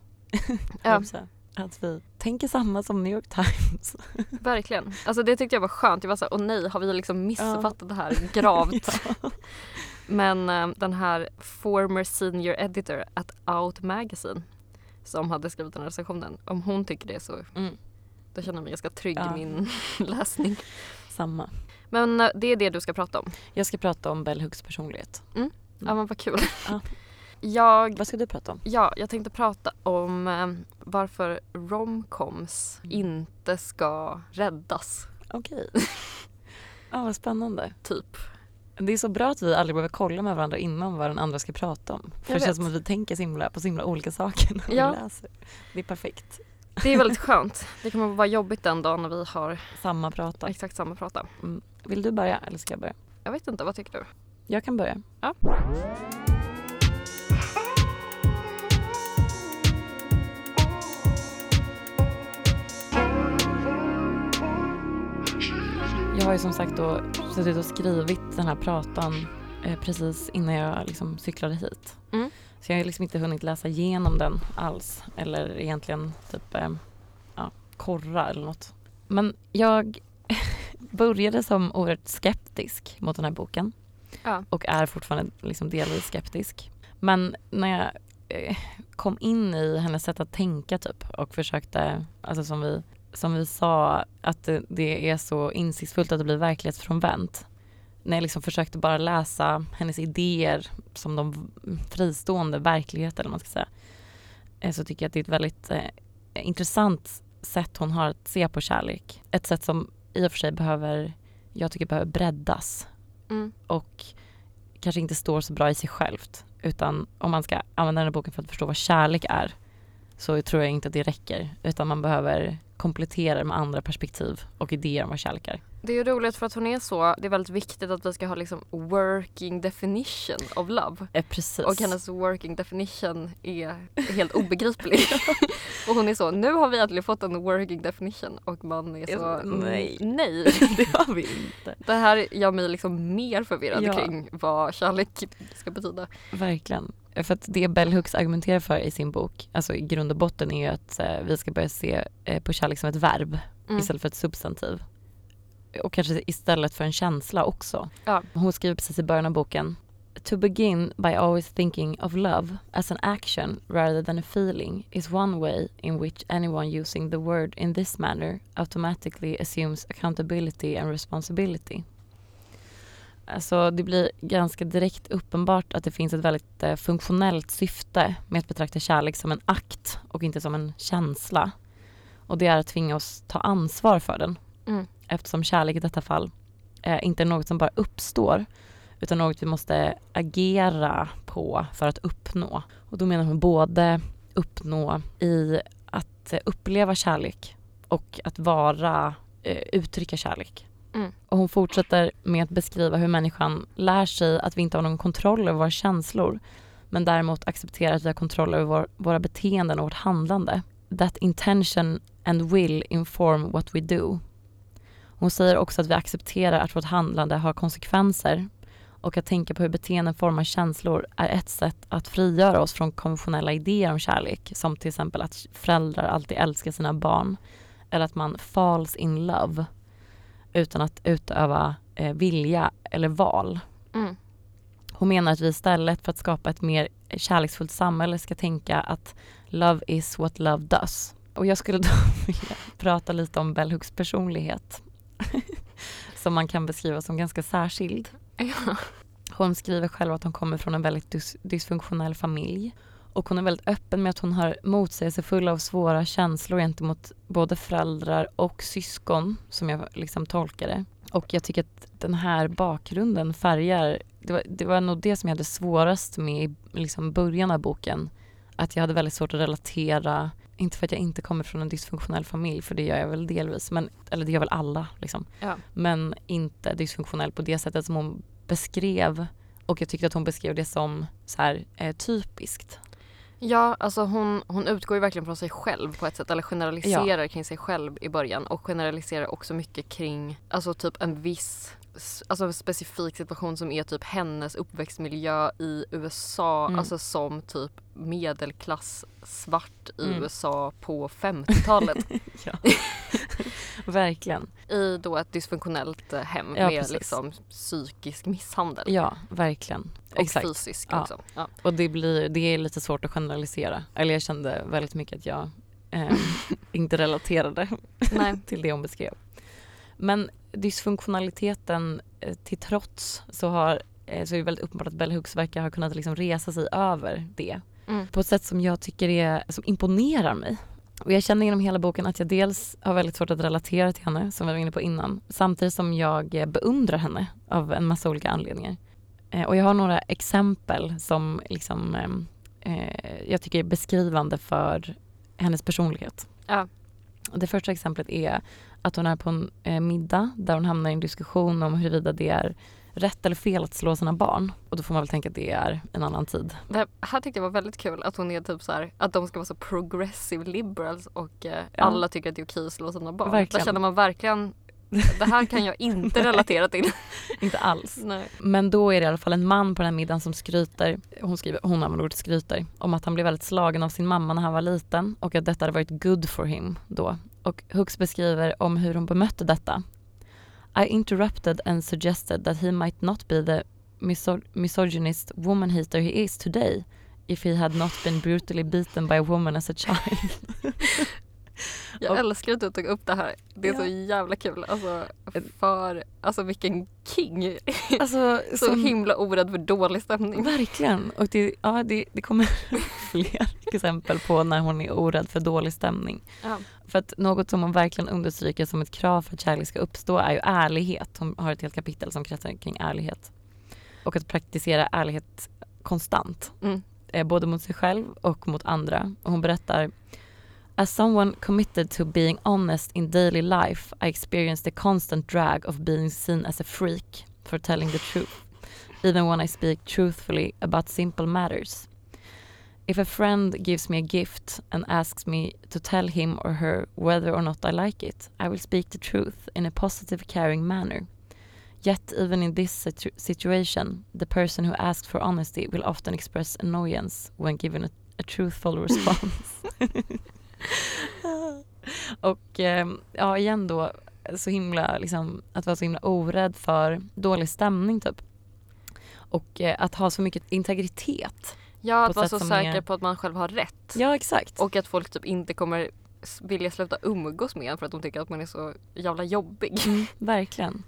Speaker 2: Ja.
Speaker 1: Att vi tänker samma som New York Times.
Speaker 2: Verkligen. Alltså det tyckte jag var skönt. Jag var såhär, åh nej, har vi liksom missuppfattat det här gravt?
Speaker 1: Ja.
Speaker 2: Men eh, den här former senior editor at Out Magazine som hade skrivit den här recensionen, om hon tycker det så
Speaker 1: Mm,
Speaker 2: då känner jag mig ganska trygg
Speaker 1: Ja.
Speaker 2: i min läsning.
Speaker 1: samma.
Speaker 2: Men eh, det är det du ska prata om.
Speaker 1: Jag ska prata om Bell Hooks personlighet.
Speaker 2: Ja men vad kul.
Speaker 1: Ja.
Speaker 2: Jag,
Speaker 1: Vad ska du prata om?
Speaker 2: ja, jag tänkte prata om eh, varför romcoms
Speaker 1: Mm.
Speaker 2: inte ska räddas.
Speaker 1: Okej. Ja, vad spännande.
Speaker 2: Typ.
Speaker 1: Det är så bra att vi aldrig behöver kolla med varandra innan vad den andra ska prata om. För
Speaker 2: Jag
Speaker 1: det känns
Speaker 2: vet.
Speaker 1: som att vi tänker så himla, på så himla olika saker när
Speaker 2: Ja.
Speaker 1: vi läser. Det är perfekt.
Speaker 2: Det är väldigt skönt. Det kommer vara jobbigt den dagen när vi har
Speaker 1: Samma prata.
Speaker 2: exakt samma prata.
Speaker 1: Vill du börja eller ska jag börja?
Speaker 2: Jag vet inte, vad tycker du?
Speaker 1: Jag kan börja.
Speaker 2: Ja.
Speaker 1: Jag har ju som sagt då suttit och skrivit den här pratan eh, precis innan jag liksom cyklade hit.
Speaker 2: Mm.
Speaker 1: Så jag har liksom inte hunnit läsa igenom den alls. Eller egentligen typ eh, ja, korra eller något. Men jag började som oerhört skeptisk mot den här boken.
Speaker 2: Ja.
Speaker 1: Och är fortfarande liksom delvis skeptisk. Men när jag eh, kom in i hennes sätt att tänka typ och försökte, alltså som vi, som vi sa, att det, är så insiktsfullt att det blir verklighetsfrånvänt. När jag liksom försökte bara läsa hennes idéer som de fristående verkligheter eller man ska säga. eh, Så tycker jag att det är ett väldigt eh, intressant sätt hon har att se på kärlek. Ett sätt som i och för sig behöver, jag tycker behöver breddas
Speaker 2: Mm.
Speaker 1: och kanske inte står så bra i sig självt. Utan om man ska använda den här boken för att förstå vad kärlek är så tror jag inte att det räcker. Utan man behöver komplettera med andra perspektiv och idéer om vad kärlek är.
Speaker 2: Det är ju roligt för att hon är så, det är väldigt viktigt att vi ska ha liksom working definition of love.
Speaker 1: Eh, precis.
Speaker 2: Och hennes working definition är helt obegriplig. och hon är så, nu har vi äntligen fått en working definition och man är så,
Speaker 1: nej.
Speaker 2: "Mm, nej.
Speaker 1: det har vi inte.
Speaker 2: Det här gör mig liksom mer förvirrad
Speaker 1: Ja.
Speaker 2: kring vad kärlek ska betyda.
Speaker 1: Verkligen. För att det Bell Hooks argumenterar för i sin bok, alltså i grund och botten är ju att eh, vi ska börja se eh, på kärlek som ett verb
Speaker 2: Mm.
Speaker 1: istället för ett substantiv. Och kanske istället för en känsla också.
Speaker 2: Ja.
Speaker 1: Hon skriver precis i början av boken To begin by always thinking of love as an action rather than a feeling is one way in which anyone using the word in this manner automatically assumes accountability and responsibility. Alltså det blir ganska direkt uppenbart att det finns ett väldigt eh, funktionellt syfte med att betrakta kärlek som en akt och inte som en känsla. Och det är att tvinga oss ta ansvar för den.
Speaker 2: Mm.
Speaker 1: Eftersom kärlek i detta fall eh, inte är något som bara uppstår utan något vi måste agera på för att uppnå. Och då menar hon både uppnå i att eh, uppleva kärlek och att vara, eh, uttrycka kärlek.
Speaker 2: Mm.
Speaker 1: Och hon fortsätter med att beskriva hur människan lär sig att vi inte har någon kontroll över våra känslor men däremot accepterar att vi har kontroll över vår, våra beteenden och vårt handlande. That intention and will inform what we do. Hon säger också att vi accepterar att vårt handlande har konsekvenser och att tänka på hur beteenden formar känslor är ett sätt att frigöra oss från konventionella idéer om kärlek som till exempel att föräldrar alltid älskar sina barn eller att man falls in love utan att utöva eh, vilja eller val.
Speaker 2: Mm.
Speaker 1: Hon menar att vi istället för att skapa ett mer kärleksfullt samhälle ska tänka att love is what love does. Och jag skulle då vilja prata lite om Bell Hooks personlighet som man kan beskriva som ganska särskild.
Speaker 2: Ja.
Speaker 1: Hon skriver själv att hon kommer från en väldigt dys- dysfunktionell familj och hon är väldigt öppen med att hon har motsägelsefulla och svåra känslor gentemot både föräldrar och syskon som jag liksom tolkar det. Och jag tycker att den här bakgrunden färgar, det var, det var nog det som jag hade svårast med i liksom början av boken. Att jag hade väldigt svårt att relatera, inte för att jag inte kommer från en dysfunktionell familj, för det gör jag väl delvis, men, eller det gör väl alla liksom.
Speaker 2: Ja.
Speaker 1: Men inte dysfunktionell på det sättet som hon beskrev och jag tyckte att hon beskrev det som så här, eh, typiskt.
Speaker 2: Ja, alltså hon, hon utgår ju verkligen från sig själv på ett sätt, eller generaliserar kring sig själv i början och generaliserar också mycket kring alltså typ en viss alltså specifik situation som är typ hennes uppväxtmiljö i USA,
Speaker 1: Mm.
Speaker 2: alltså som typ medelklass svart i
Speaker 1: Mm.
Speaker 2: USA på 50-talet.
Speaker 1: Ja. verkligen.
Speaker 2: I då ett dysfunktionellt eh, hem
Speaker 1: Ja,
Speaker 2: med
Speaker 1: precis.
Speaker 2: liksom psykisk misshandel.
Speaker 1: Ja, verkligen.
Speaker 2: Och
Speaker 1: Exakt.
Speaker 2: fysisk
Speaker 1: Ja.
Speaker 2: också. Ja.
Speaker 1: Och det, blir, det är lite svårt att generalisera. Eller jag kände väldigt mycket att jag eh, inte relaterade till det hon beskrev. Men dysfunktionaliteten eh, till trots så, har, eh, så är det väldigt uppenbart att Bell Hooks verkar ha kunnat liksom resa sig över det
Speaker 2: Mm.
Speaker 1: på ett sätt som jag tycker är, som imponerar mig. Och jag känner genom hela boken att jag dels har väldigt svårt att relatera till henne, som vi var inne på innan, samtidigt som jag eh, beundrar henne av en massa olika anledningar. Och jag har några exempel som liksom, eh, jag tycker är beskrivande för hennes personlighet.
Speaker 2: Ja.
Speaker 1: Det första exemplet är att hon är på en eh, middag där hon hamnar i en diskussion om huruvida det är rätt eller fel att slå sina barn. Och då får man väl tänka att det är en annan tid.
Speaker 2: Det här tyckte jag var väldigt kul att hon är typ så här, att de ska vara så progressive liberals och eh,
Speaker 1: Ja.
Speaker 2: alla tycker att det är okej att slå sina barn.
Speaker 1: Verkligen.
Speaker 2: Där känner man verkligen, det här kan jag inte relatera till.
Speaker 1: Inte alls.
Speaker 2: Nej.
Speaker 1: Men då är det i alla fall en man på den här middagen som skryter, hon, skriver, hon använder ordet skryter, om att han blev väldigt slagen av sin mamma när han var liten och att detta hade varit good for him då. Och Hooks beskriver om hur hon bemötte detta. I interrupted and suggested that he might not be the miso- misogynist woman hater he is today if he had not been brutally beaten by a woman as a child.
Speaker 2: Jag
Speaker 1: Och-
Speaker 2: älskar att du tog upp det här. Det är
Speaker 1: Ja.
Speaker 2: så jävla kul. Alltså, för, alltså vilken king.
Speaker 1: Alltså,
Speaker 2: Så
Speaker 1: som-
Speaker 2: himla orädd för dålig stämning.
Speaker 1: Verkligen. Och det, ja, det, det kommer fler exempel på när hon är orädd för dålig stämning.
Speaker 2: Ja.
Speaker 1: För att något som hon verkligen understryker som ett krav för att kärlek ska uppstå är ju ärlighet. Hon har ett helt kapitel som kretsar kring ärlighet. Och att praktisera ärlighet konstant.
Speaker 2: Mm.
Speaker 1: Eh, både mot sig själv och mot andra. Och hon berättar As someone committed to being honest in daily life I experienced the constant drag of being seen as a freak for telling the truth even when I speak truthfully about simple matters. If a friend gives me a gift and asks me to tell him or her whether or not I like it, I will speak the truth in a positive, caring manner. Yet, even in this situ- situation, the person who asks for honesty will often express annoyance when given a, a truthful response. och eh, ja, igen då, så himla, liksom, att vara så himla orädd för dålig stämning typ. Och eh, att ha så mycket integritet.
Speaker 2: Ja, att vara så säker
Speaker 1: är-
Speaker 2: på att man själv har rätt.
Speaker 1: Ja, exakt.
Speaker 2: Och att folk typ inte kommer vilja sluta umgås med en för att de tycker att man är så jävla jobbig.
Speaker 1: Mm, verkligen.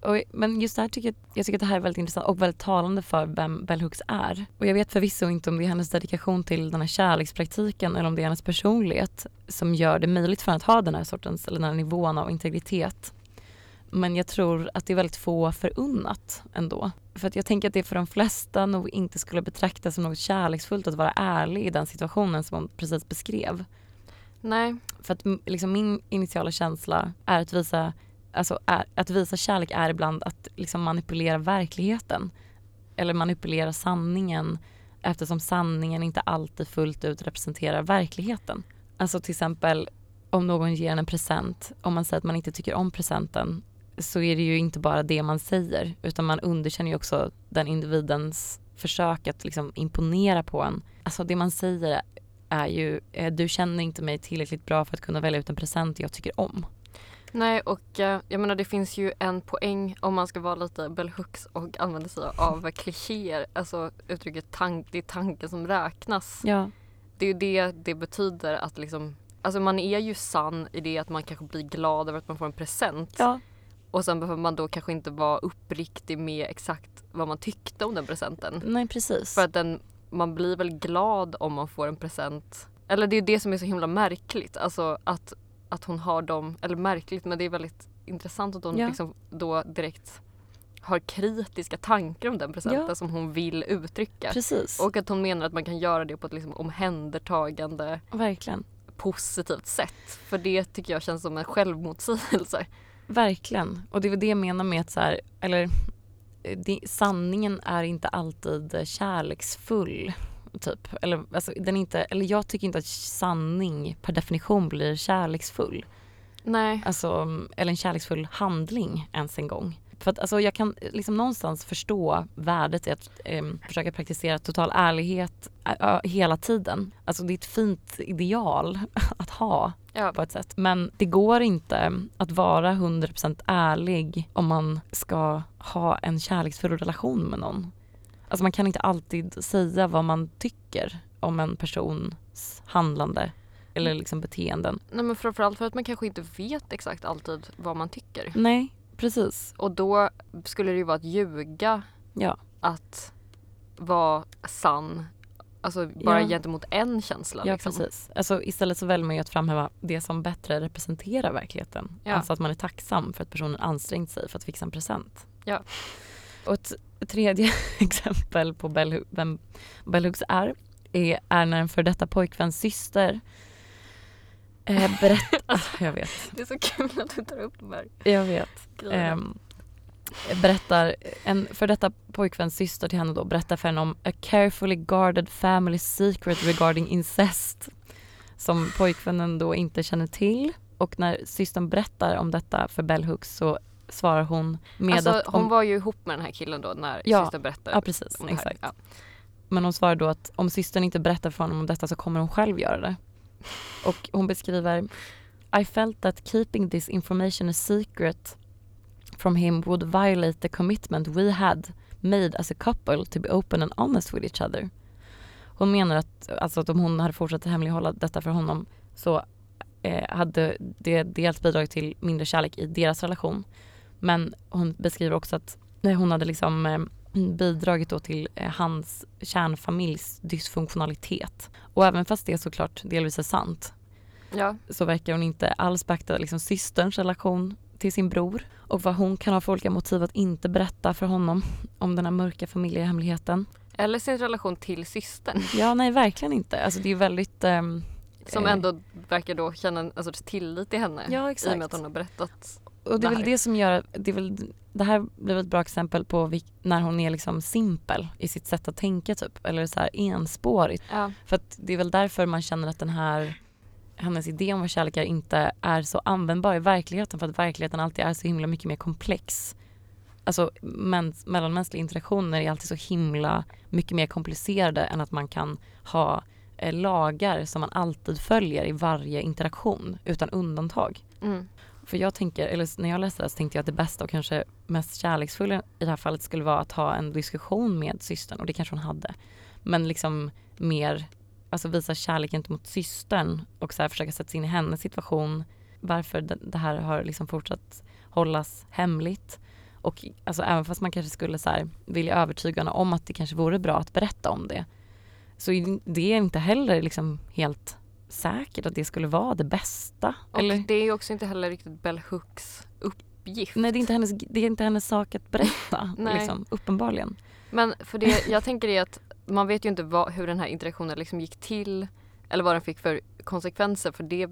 Speaker 1: Och, men just det här tycker jag, jag tycker att det här är väldigt intressant och väldigt talande för vem Bell Hooks är. Och jag vet förvisso inte om det är hennes dedikation till den här kärlekspraktiken eller om det är hennes personlighet som gör det möjligt för henne att ha den här sortens, eller den här nivån av integritet. Men jag tror att det är väldigt få förunnat ändå. För att jag tänker att det för de flesta nog inte skulle betraktas som något kärleksfullt att vara ärlig i den situationen som hon precis beskrev.
Speaker 2: Nej.
Speaker 1: För att liksom min initiala känsla är att visa, alltså är, att visa kärlek är ibland att liksom manipulera verkligheten. Eller manipulera sanningen eftersom sanningen inte alltid fullt ut representerar verkligheten. Alltså till exempel om någon ger en en present, om man säger att man inte tycker om presenten så är det ju inte bara det man säger utan man underkänner ju också den individens försök att liksom imponera på en. Alltså det man säger är ju eh, du känner inte mig tillräckligt bra för att kunna välja ut en present jag tycker om.
Speaker 2: Nej och eh, jag menar det finns ju en poäng om man ska vara lite bell hooks och använda sig av klichéer. Alltså uttrycket tank, det är tanken som räknas.
Speaker 1: Ja,
Speaker 2: Det är ju det det betyder att liksom Alltså man är ju sann i det att man kanske blir glad över att man får en present.
Speaker 1: ja,
Speaker 2: Och sen behöver man då kanske inte vara uppriktig med exakt vad man tyckte om den presenten.
Speaker 1: nej precis.
Speaker 2: För att den, man blir väl glad om man får en present. Eller det är det som är så himla märkligt. Alltså att, att hon har dem, eller märkligt men det är väldigt intressant att hon
Speaker 1: Ja.
Speaker 2: liksom då direkt har kritiska tankar om den presenten
Speaker 1: Ja.
Speaker 2: som hon vill uttrycka.
Speaker 1: precis.
Speaker 2: Och att hon menar att man kan göra det på ett liksom omhändertagande
Speaker 1: Verkligen.
Speaker 2: positivt sätt. För det tycker jag känns som en självmotsägelse.
Speaker 1: Verkligen. Och det är väl det jag menar med att så här, eller eh, det, sanningen är inte alltid kärleksfull. Typ. Eller, alltså, den inte, eller jag tycker inte att sanning per definition blir kärleksfull.
Speaker 2: Nej.
Speaker 1: Alltså, eller en kärleksfull handling ens en gång. För att alltså, jag kan liksom någonstans förstå värdet i att eh, försöka praktisera total ärlighet äh, hela tiden. Alltså det är ett fint ideal att ha
Speaker 2: Ja.
Speaker 1: på ett sätt. Men det går inte att vara 100% ärlig om man ska ha en kärleksfull relation med någon. Alltså man kan inte alltid säga vad man tycker om en persons handlande eller liksom beteenden.
Speaker 2: Nej men framförallt för att man kanske inte vet exakt alltid vad man tycker.
Speaker 1: Nej, precis.
Speaker 2: Och då skulle det ju vara att ljuga
Speaker 1: Ja,
Speaker 2: att vara sann. Alltså bara
Speaker 1: Ja.
Speaker 2: gentemot en känsla.
Speaker 1: ja
Speaker 2: liksom.
Speaker 1: precis. Alltså istället så väljer man ju att framhäva det som bättre representerar verkligheten.
Speaker 2: Ja.
Speaker 1: Alltså att man är tacksam för att personen ansträngt sig för att fixa en present.
Speaker 2: Ja.
Speaker 1: Och ett tredje exempel på vem Bell Hooks är, är, är när en för detta pojkväns syster eh, berättar... jag vet,
Speaker 2: Det är så kul att du tar upp de här
Speaker 1: jag vet. Ehm, berättar, en för detta pojkväns syster till henne då berättar för henne om a carefully guarded family secret regarding incest som pojkvännen då inte känner till. Och när systern berättar om detta för Bell Hooks så svarar hon med
Speaker 2: alltså,
Speaker 1: att
Speaker 2: hon
Speaker 1: om,
Speaker 2: var ju ihop med den här killen då när
Speaker 1: Ja.
Speaker 2: systern berättade
Speaker 1: Ja precis, exakt.
Speaker 2: Ja.
Speaker 1: Men hon svarar då att om systern inte berättar för honom om detta så kommer hon själv göra det. Och hon beskriver I felt that keeping this information a secret from him would violate the commitment we had made as a couple to be open and honest with each other. Hon menar att, alltså att om hon hade fortsatt hemlighålla detta för honom så eh, hade det dels bidragit till mindre kärlek i deras relation. Men hon beskriver också att hon hade liksom eh, bidragit då till eh, hans kärnfamiljs dysfunktionalitet. Och även fast det såklart delvis är sant
Speaker 2: ja.
Speaker 1: så verkar hon inte alls beakta liksom systerns relation till sin bror och vad hon kan ha för olika motiv att inte berätta för honom om den här mörka familjehemligheten.
Speaker 2: Eller sin relation till systern.
Speaker 1: Ja, nej verkligen inte. Alltså det är väldigt... ehm,
Speaker 2: Som
Speaker 1: eh,
Speaker 2: ändå verkar då känna alltså, tillit till henne.
Speaker 1: Ja,
Speaker 2: I och
Speaker 1: exakt.
Speaker 2: med att hon har berättat.
Speaker 1: Och det är väl det som gör, det, är väl, det här blir ett bra exempel på vilk- när hon är liksom simpel i sitt sätt att tänka typ, eller så här enspårigt.
Speaker 2: Ja.
Speaker 1: För att det är väl därför man känner att den här, hennes idé om vad kärlek är inte är så användbar i verkligheten för att verkligheten alltid är så himla mycket mer komplex. Alltså mäns, mellanmänskliga interaktioner är alltid så himla mycket mer komplicerade än att man kan ha eh, lagar som man alltid följer i varje interaktion utan undantag.
Speaker 2: Mm.
Speaker 1: För jag tänker, eller när jag läste det här så tänkte jag att det bästa och kanske mest kärleksfulla i det här fallet skulle vara att ha en diskussion med systern och det kanske hon hade. Men liksom mer, alltså visa kärlek gentemot systern och så här försöka sätta sig in i hennes situation. Varför det, här har liksom fortsatt hållas hemligt. Och alltså även fast man kanske skulle så här vilja övertyga henne om att det kanske vore bra att berätta om det. Så det är inte heller liksom helt säkert att det skulle vara det bästa.
Speaker 2: Och
Speaker 1: eller?
Speaker 2: det är också inte heller riktigt Bell Hooks uppgift.
Speaker 1: Nej det är inte hennes, det är inte hennes sak att berätta. Liksom, uppenbarligen.
Speaker 2: Men för det jag tänker är att man vet ju inte vad, hur den här interaktionen liksom gick till. Eller vad den fick för konsekvenser för det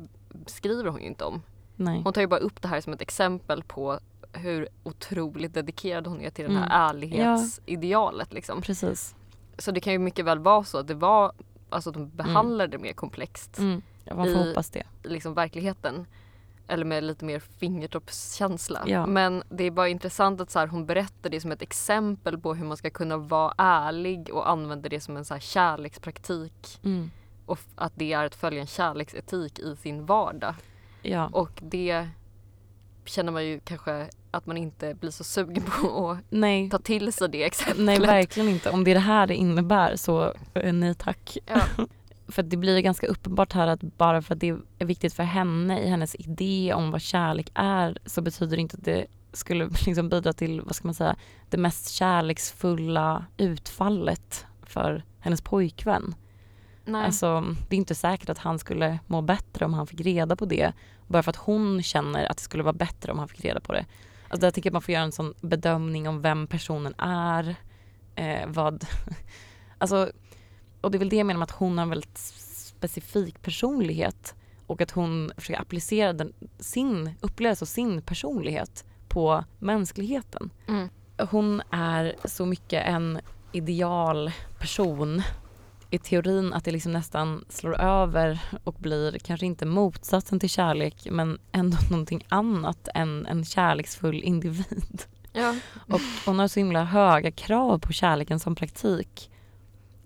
Speaker 2: skriver hon ju inte om.
Speaker 1: Nej.
Speaker 2: Hon tar ju bara upp det här som ett exempel på hur otroligt dedikerad hon är till den här
Speaker 1: Mm.
Speaker 2: ärlighetsidealet. Liksom.
Speaker 1: Precis.
Speaker 2: Så det kan ju mycket väl vara så att det var, alltså de behandlade det mer komplext
Speaker 1: Mm. Ja, man får
Speaker 2: I-
Speaker 1: hoppas det.
Speaker 2: liksom verkligheten. Eller med lite mer fingertoppskänsla.
Speaker 1: Ja.
Speaker 2: Men det är bara intressant att så här, hon berättar det som ett exempel på hur man ska kunna vara ärlig och använda det som en så här, kärlekspraktik.
Speaker 1: Mm.
Speaker 2: Och att det är att följa en kärleksetik i sin vardag.
Speaker 1: Ja.
Speaker 2: Och det känner man ju kanske att man inte blir så sugen på att
Speaker 1: nej.
Speaker 2: ta till sig det exemplet.
Speaker 1: nej, verkligen inte. Om det är det här det innebär så eh, nej tack.
Speaker 2: Ja.
Speaker 1: För det blir ganska uppenbart här att bara för att det är viktigt för henne i hennes idé om vad kärlek är så betyder det inte att det skulle liksom bidra till, vad ska man säga, det mest kärleksfulla utfallet för hennes pojkvän.
Speaker 2: Nej.
Speaker 1: Alltså, det är inte säkert att han skulle må bättre om han fick reda på det. Bara för att hon känner att det skulle vara bättre om han fick reda på det. Alltså där tycker jag man får göra en sån bedömning om vem personen är. Eh, vad... Alltså, och det är väl det jag menar med att hon har en väldigt specifik personlighet. Och att hon försöker applicera den, sin upplevelse och sin personlighet på mänskligheten
Speaker 2: Mm.
Speaker 1: hon är så mycket en ideal person i teorin att det liksom nästan slår över och blir kanske inte motsatsen till kärlek men ändå någonting annat än en kärleksfull individ.
Speaker 2: Ja.
Speaker 1: Och hon har så himla höga krav på kärleken som praktik.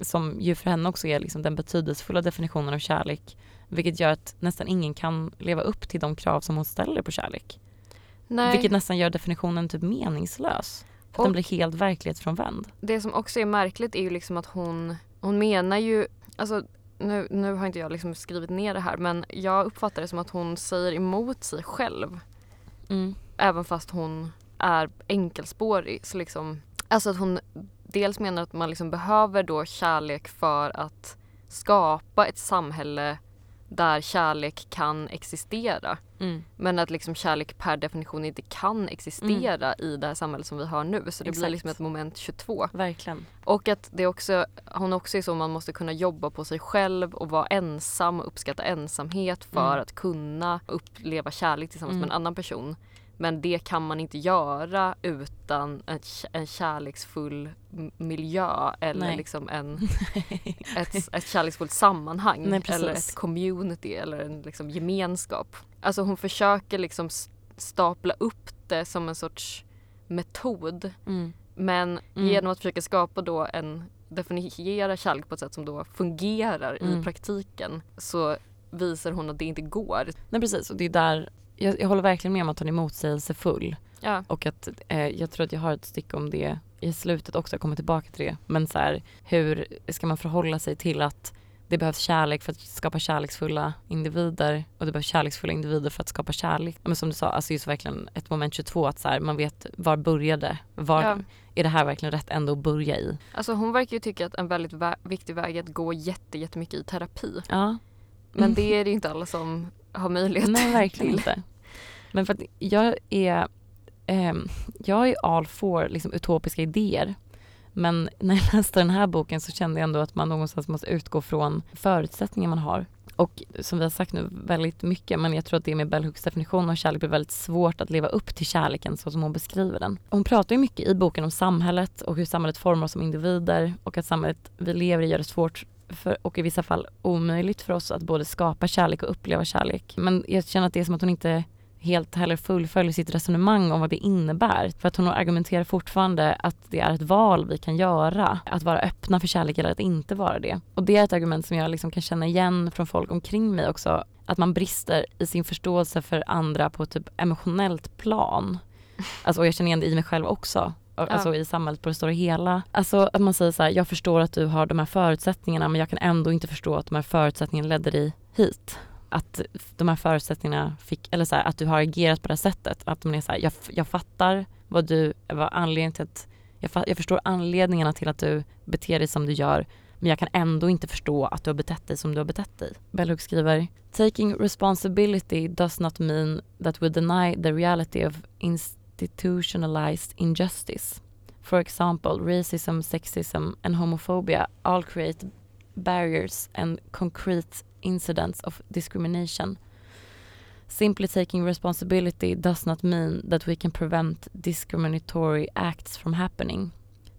Speaker 1: Som ju för henne också är liksom den betydelsefulla definitionen av kärlek. Vilket gör att nästan ingen kan leva upp till de krav som hon ställer på kärlek.
Speaker 2: Nej.
Speaker 1: Vilket nästan gör definitionen typ meningslös. För att den blir helt verklighetsfrånvänd.
Speaker 2: Det som också är märkligt är ju liksom att hon, hon menar ju, alltså nu, nu har inte jag liksom skrivit ner det här men jag uppfattar det som att hon säger emot sig själv.
Speaker 1: Mm.
Speaker 2: Även fast hon är enkelspårig. Så liksom, alltså att hon dels menar att man liksom behöver då kärlek för att skapa ett samhälle där kärlek kan existera.
Speaker 1: Mm.
Speaker 2: Men att liksom kärlek per definition inte kan existera i det här samhället som vi har nu. Så det blir
Speaker 1: Exakt.
Speaker 2: liksom ett moment 22.
Speaker 1: Verkligen.
Speaker 2: Och att det också, hon också är så man måste kunna jobba på sig själv och vara ensam och uppskatta ensamhet för
Speaker 1: Mm.
Speaker 2: att kunna uppleva kärlek tillsammans
Speaker 1: Mm.
Speaker 2: med en annan person. Men det kan man inte göra utan en, en kärleksfull miljö eller
Speaker 1: Nej.
Speaker 2: liksom en, ett, ett kärleksfullt sammanhang
Speaker 1: Nej,
Speaker 2: eller ett community eller en liksom gemenskap. Alltså hon försöker liksom stapla upp det som en sorts metod
Speaker 1: Mm.
Speaker 2: men
Speaker 1: Mm.
Speaker 2: genom att försöka skapa då en definiera kärlek på ett sätt som då fungerar
Speaker 1: Mm.
Speaker 2: i praktiken så visar hon att det inte går.
Speaker 1: Nej precis och det är där, jag, jag håller verkligen med om att hon är motsägelsefull.
Speaker 2: Ja.
Speaker 1: Och att eh, jag tror att jag har ett stycke om det i slutet också, jag kommer tillbaka till det. Men så här, hur ska man förhålla sig till att det behövs kärlek för att skapa kärleksfulla individer och det behövs kärleksfulla individer för att skapa kärlek. Men som du sa, alltså just verkligen ett moment 22 att så här, man vet var började, var,
Speaker 2: Ja.
Speaker 1: är det här verkligen rätt ände att börja i?
Speaker 2: Alltså hon verkar ju tycka att en väldigt vä- viktig väg är att gå jätte, jättemycket i terapi.
Speaker 1: Ja,
Speaker 2: Men
Speaker 1: Mm.
Speaker 2: det är det inte alla som har möjlighet
Speaker 1: Nej, verkligen
Speaker 2: till.
Speaker 1: inte. Men för att jag är, ehm, jag är all for liksom, utopiska idéer. Men när jag läste den här boken så kände jag ändå att man någonstans måste utgå från förutsättningar man har. Och som vi har sagt nu väldigt mycket, men jag tror att det med Bell Hooks definition av kärlek blir väldigt svårt att leva upp till kärleken så som hon beskriver den. Hon pratar ju mycket i boken om samhället och hur samhället formar oss som individer och att samhället vi lever i gör det svårt för, och i vissa fall omöjligt för oss att både skapa kärlek och uppleva kärlek. Men jag känner att det är som att hon inte helt heller fullföljer sitt resonemang om vad det innebär. För att hon argumenterar fortfarande att det är ett val vi kan göra. Att vara öppna för kärlek eller att inte vara det. Och det är ett argument som jag liksom kan känna igen från folk omkring mig också. Att man brister i sin förståelse för andra på ett typ emotionellt plan. Alltså, och jag känner igen det i mig själv också alltså Alltså i samhället på det stora hela. Alltså att man säger så här, jag förstår att du har de här förutsättningarna men jag kan ändå inte förstå att de här förutsättningarna ledde dig hit. Att de här förutsättningarna fick, eller så här, att du har agerat på det här sättet. Att man är så här, jag, jag fattar vad du, vad anledningen till att, jag, jag förstår anledningarna till att du beter dig som du gör men jag kan ändå inte förstå att du har betett dig som du har betett dig. Bellhook skriver Taking responsibility does not mean that we deny the reality of institutionalized injustice. For example, racism, sexism and homophobia all create barriers and concrete incidents of discrimination. Simply taking responsibility does not mean that we can prevent discriminatory acts from happening,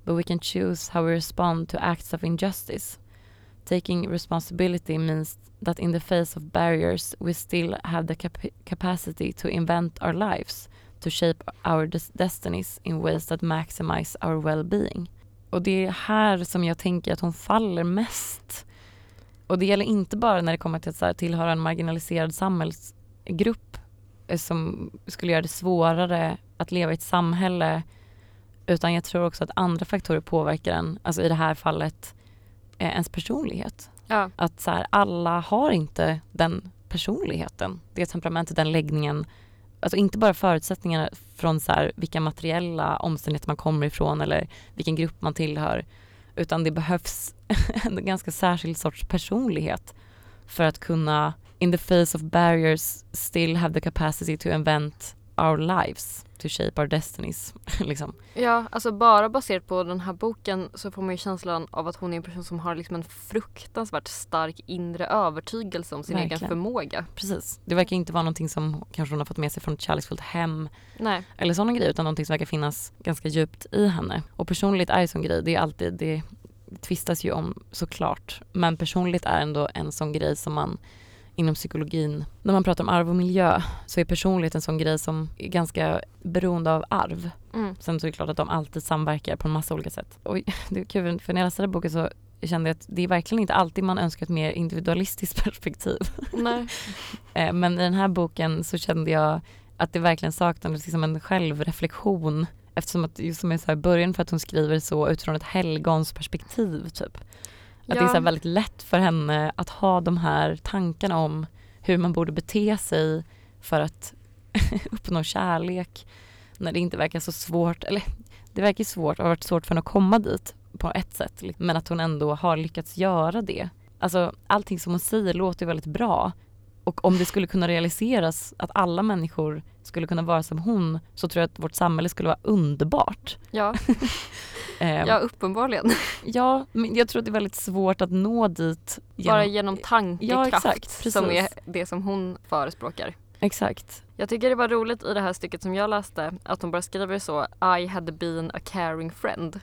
Speaker 1: but we can choose how we respond to acts of injustice. Taking responsibility means that in the face of barriers, we still have the cap- capacity to invent our lives, to shape our des- destinies in ways that maximize our well-being. Och det är här som jag tänker att hon faller mest. Och det gäller inte bara när det kommer till att så här, tillhöra en marginaliserad samhällsgrupp eh, som skulle göra det svårare att leva i ett samhälle utan jag tror också att andra faktorer påverkar en, alltså i det här fallet eh, ens personlighet.
Speaker 2: Ja.
Speaker 1: Att så här, alla har inte den personligheten, det temperamentet, den läggningen. Alltså inte bara förutsättningarna från så här, vilka materiella omständigheter man kommer ifrån eller vilken grupp man tillhör. Utan det behövs en ganska särskild sorts personlighet för att kunna in the face of barriers still have the capacity to invent our lives, to shape our destinies. liksom.
Speaker 2: Ja, alltså bara baserat på den här boken så får man ju känslan av att hon är en person som har liksom en fruktansvärt stark inre övertygelse om sin egen
Speaker 1: Verkligen.
Speaker 2: förmåga.
Speaker 1: Precis. Det verkar inte vara någonting som kanske hon har fått med sig från ett kärleksfullt hem
Speaker 2: Nej,
Speaker 1: eller sådana grejer utan någonting som verkar finnas ganska djupt i henne. Och personligt är ju sån grej, det är alltid, det tvistas ju om såklart. Men personligt är ändå en sån grej som man inom psykologin, när man pratar om arv och miljö så är personlighet en sån grej som är ganska beroende av arv.
Speaker 2: Mm.
Speaker 1: Sen så är det klart att de alltid samverkar på en massa olika sätt. Och det är kul för när jag läste den boken så kände jag att det är verkligen inte alltid man önskar ett mer individualistiskt perspektiv.
Speaker 2: Nej.
Speaker 1: Eh, Men i den här boken så kände jag att det verkligen saknades liksom en självreflektion eftersom att just som jag sa i början för att hon skriver så utifrån ett helgonsperspektiv typ. Att det är väldigt lätt för henne att ha de här tankarna om hur man borde bete sig för att uppnå kärlek när det inte verkar så svårt, eller det verkar svårt och har varit svårt för henne att komma dit på ett sätt men att hon ändå har lyckats göra det. Alltså allting som hon säger låter väldigt bra. Och om det skulle kunna realiseras att alla människor skulle kunna vara som hon så tror jag att vårt samhälle skulle vara underbart.
Speaker 2: Ja,
Speaker 1: Eh,
Speaker 2: ja uppenbarligen.
Speaker 1: ja, men jag tror att det är väldigt svårt att nå dit.
Speaker 2: Bara genom tankekraft
Speaker 1: Ja, exakt,
Speaker 2: som är det som hon förespråkar.
Speaker 1: Exakt.
Speaker 2: Jag tycker det var roligt i det här stycket som jag läste att hon bara skriver så I had been a caring friend.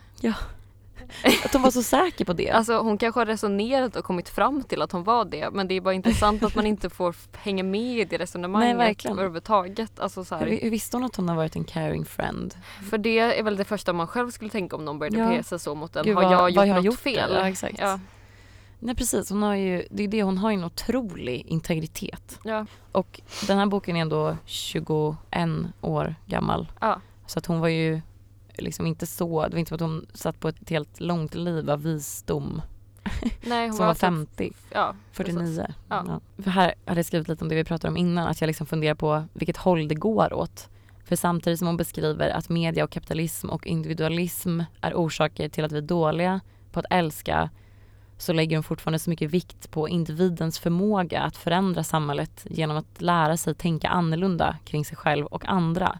Speaker 1: Att hon var så säker på det.
Speaker 2: Alltså hon kanske har resonerat och kommit fram till att hon var det men det är bara intressant att man inte får hänga med i det resonemanget
Speaker 1: Nej, verkligen.
Speaker 2: överhuvudtaget. Alltså så här,
Speaker 1: hur, hur visste hon att hon har varit en caring friend?
Speaker 2: för det är väl det första man själv skulle tänka om någon började
Speaker 1: Ja.
Speaker 2: bete sig så mot en.
Speaker 1: Gud,
Speaker 2: har jag gjort
Speaker 1: jag har
Speaker 2: något
Speaker 1: gjort
Speaker 2: fel?
Speaker 1: Ja, exakt.
Speaker 2: Ja.
Speaker 1: Nej precis, hon har ju, det är det, hon har en otrolig integritet.
Speaker 2: Ja.
Speaker 1: Och den här boken är ändå 21 år gammal.
Speaker 2: Ja.
Speaker 1: Så att hon var ju liksom inte så, det var inte som att hon satt på ett helt långt liv av visdom.
Speaker 2: Nej, hon
Speaker 1: som var
Speaker 2: typ-
Speaker 1: 50.
Speaker 2: Ja,
Speaker 1: 49.
Speaker 2: Ja.
Speaker 1: Ja. Här hade jag skrivit lite om det vi pratade om innan, att jag liksom funderar på vilket håll det går åt. För samtidigt som hon beskriver att media och kapitalism och individualism är orsaker till att vi är dåliga på att älska så lägger hon fortfarande så mycket vikt på individens förmåga att förändra samhället genom att lära sig tänka annorlunda kring sig själv och andra.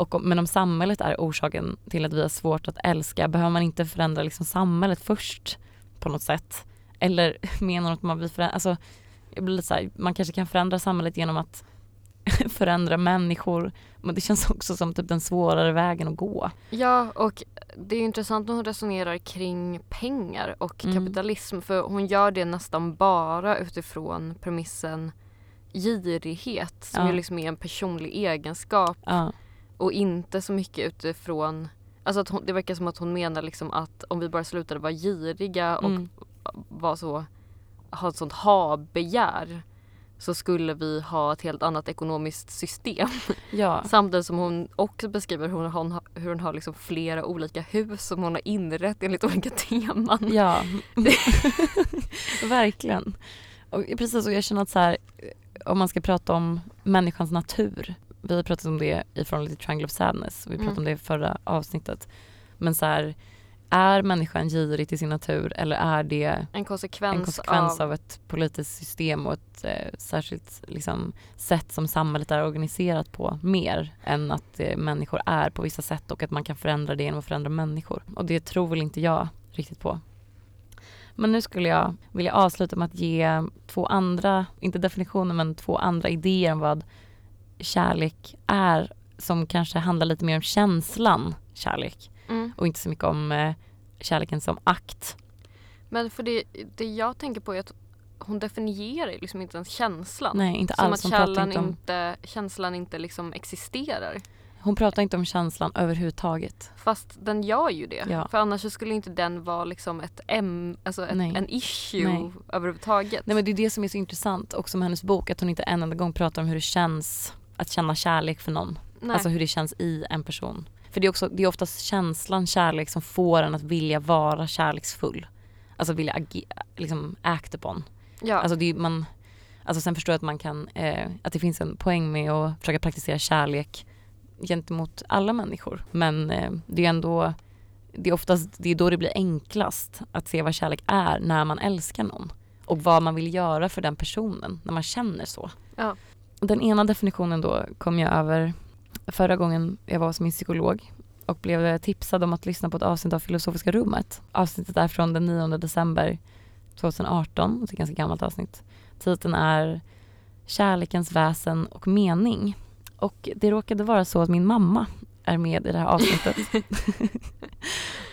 Speaker 1: Och om, men om samhället är orsaken till att vi har svårt att älska behöver man inte förändra liksom samhället först på något sätt. Eller menar hon att man vill förändra, alltså jag blir lite så här, man kanske kan förändra samhället genom att förändra människor men det känns också som typ den svårare vägen att gå.
Speaker 2: Ja, och det är intressant när hon resonerar kring pengar och
Speaker 1: Mm.
Speaker 2: kapitalism för hon gör det nästan bara utifrån premissen girighet som
Speaker 1: Ja.
Speaker 2: ju liksom är en personlig egenskap
Speaker 1: Ja,
Speaker 2: och inte så mycket utifrån Alltså att hon, det verkar som att hon menar liksom att om vi bara slutade vara giriga och
Speaker 1: mm,
Speaker 2: var så, ha ett sånt ha-begär så skulle vi ha ett helt annat ekonomiskt system.
Speaker 1: ja.
Speaker 2: Samtidigt som hon också beskriver hur hon har, hur hon har liksom flera olika hus som hon har inrett enligt olika teman.
Speaker 1: Ja, verkligen. Och precis, och jag känner att så här, om man ska prata om människans natur. Vi har pratat om det i förhållande till Triangle of Sadness. Vi pratade
Speaker 2: Mm.
Speaker 1: om det i förra avsnittet. Men så här, är människan girig till sin natur eller är det
Speaker 2: En konsekvens,
Speaker 1: en konsekvens
Speaker 2: av...
Speaker 1: av ett politiskt system och ett eh, särskilt liksom, sätt som samhället är organiserat på mer än att eh, människor är på vissa sätt och att man kan förändra det genom att förändra människor. Och det tror väl inte jag riktigt på. Men nu skulle jag vilja avsluta med att ge två andra, inte definitioner men två andra idéer om vad kärlek är som kanske handlar lite mer om känslan kärlek
Speaker 2: Mm.
Speaker 1: och inte så mycket om eh, kärleken som akt.
Speaker 2: Men för det, det jag tänker på är att hon definierar liksom inte ens känslan.
Speaker 1: Nej, inte
Speaker 2: Som
Speaker 1: alls.
Speaker 2: att
Speaker 1: Hon pratar
Speaker 2: källan
Speaker 1: inte om,
Speaker 2: inte, känslan inte liksom existerar.
Speaker 1: hon pratar inte om känslan överhuvudtaget.
Speaker 2: Fast den gör ju det.
Speaker 1: Ja.
Speaker 2: För annars skulle inte den vara liksom ett M, alltså ett, en issue
Speaker 1: Nej.
Speaker 2: överhuvudtaget.
Speaker 1: Nej men det är det som är så intressant också med hennes bok, att hon inte en enda gång pratar om hur det känns att känna kärlek för någon.
Speaker 2: Nej.
Speaker 1: Alltså hur det känns i en person. För det är, också, det är oftast känslan kärlek som får en att vilja vara kärleksfull. Alltså vilja age- liksom act upon.
Speaker 2: ja.
Speaker 1: Alltså, det är, man, alltså sen förstår jag att man kan, eh, att det finns en poäng med att försöka praktisera kärlek gentemot alla människor. Men eh, det är ändå, det är oftast, det är då det blir enklast att se vad kärlek är när man älskar någon. Och vad man vill göra för den personen när man känner så.
Speaker 2: Ja.
Speaker 1: Den ena definitionen då kom jag över förra gången jag var hos min psykolog och blev tipsad om att lyssna på ett avsnitt av Filosofiska rummet. Avsnittet är från den 9 december 2018, det är ett ganska gammalt avsnitt. Titeln är Kärlekens väsen och mening. Och det råkade vara så att min mamma är med i det här avsnittet.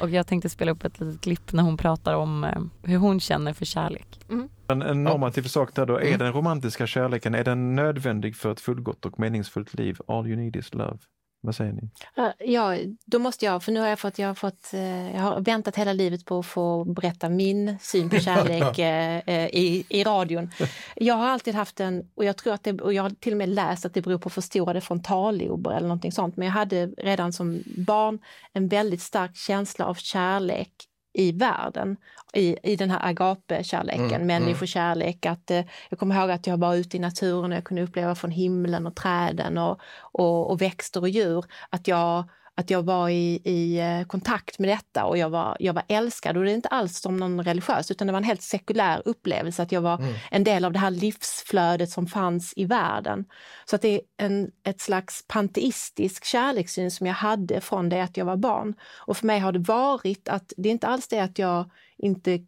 Speaker 1: och jag tänkte spela upp ett litet klipp när hon pratar om eh, hur hon känner för kärlek.
Speaker 2: Mm.
Speaker 3: En, en normativ sak där då, är
Speaker 4: Mm.
Speaker 3: den romantiska kärleken, är den nödvändig för ett fullgott och meningsfullt liv? All you need is love. Vad säger ni?
Speaker 4: Ja, då måste jag, för nu har jag fått, jag har fått, eh, jag har väntat hela livet på att få berätta min syn på kärlek eh, eh, i, i radion. Jag har alltid haft en, och jag tror att det, och jag har till och med läst att det beror på förstorade frontallober eller någonting sånt, men jag hade redan som barn en väldigt stark känsla av kärlek i världen, i, i den här agape-kärleken,
Speaker 5: Mm, mm.
Speaker 4: människokärlek. Att, eh, jag kommer ihåg att jag var ute i naturen och jag kunde uppleva från himlen och träden och, och, och växter och djur att jag, att jag var i, i eh, kontakt med detta och jag var, jag var älskad. Och det är inte alls som någon religiös utan det var en helt sekulär upplevelse att jag var
Speaker 5: Mm.
Speaker 4: en del av det här livsflödet som fanns i världen. Så att det är en, ett slags panteistisk kärlekssyn som jag hade från det att jag var barn. Och för mig har det varit att det är inte alls det att jag inte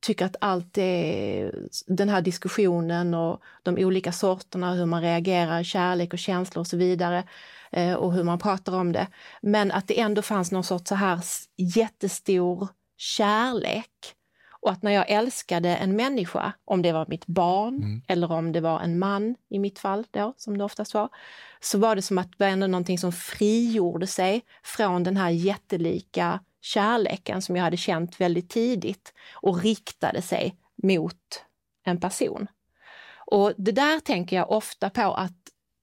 Speaker 4: tycker att allt är den här diskussionen och de olika sorterna, hur man reagerar, kärlek och känslor och så vidare eh, och hur man pratar om det. Men att det ändå fanns någon sorts så här jättestor kärlek. Och att när jag älskade en människa, om det var mitt barn
Speaker 5: Mm.
Speaker 4: eller om det var en man i mitt fall då, som det oftast var, så var det som att det var ändå någonting som frigjorde sig från den här jättelika kärleken som jag hade känt väldigt tidigt och riktade sig mot en person. Och det där tänker jag ofta på att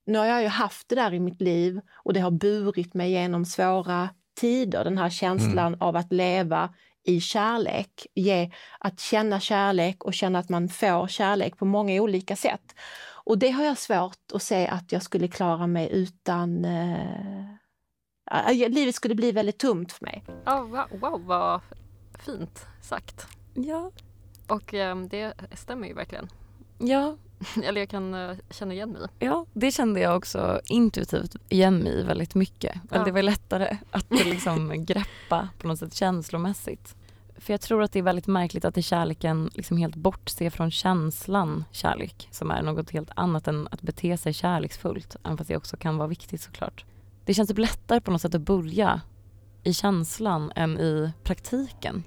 Speaker 4: nu har jag ju haft det där i mitt liv och det har burit mig genom svåra tider, den här känslan av att leva i kärlek, ge, att känna kärlek och känna att man får kärlek på många olika sätt. Och det har jag svårt att se att jag skulle klara mig utan eh, äh, livet skulle bli väldigt tomt för mig.
Speaker 2: Ja, wow, wow vad fint sagt.
Speaker 1: Ja.
Speaker 2: Och ehm, det stämmer ju verkligen.
Speaker 1: Ja,
Speaker 2: Eller jag kan eh, känna igen mig
Speaker 1: ja, det kände jag också intuitivt igen mig väldigt mycket. Eller
Speaker 2: Ja.
Speaker 1: det var lättare att liksom greppa på något sätt känslomässigt. För jag tror att det är väldigt märkligt att i kärleken liksom helt bortse från känslan kärlek som är något helt annat än att bete sig kärleksfullt. Även fast det också kan vara viktigt såklart. Det känns typ lättare på något sätt att börja i känslan än i praktiken.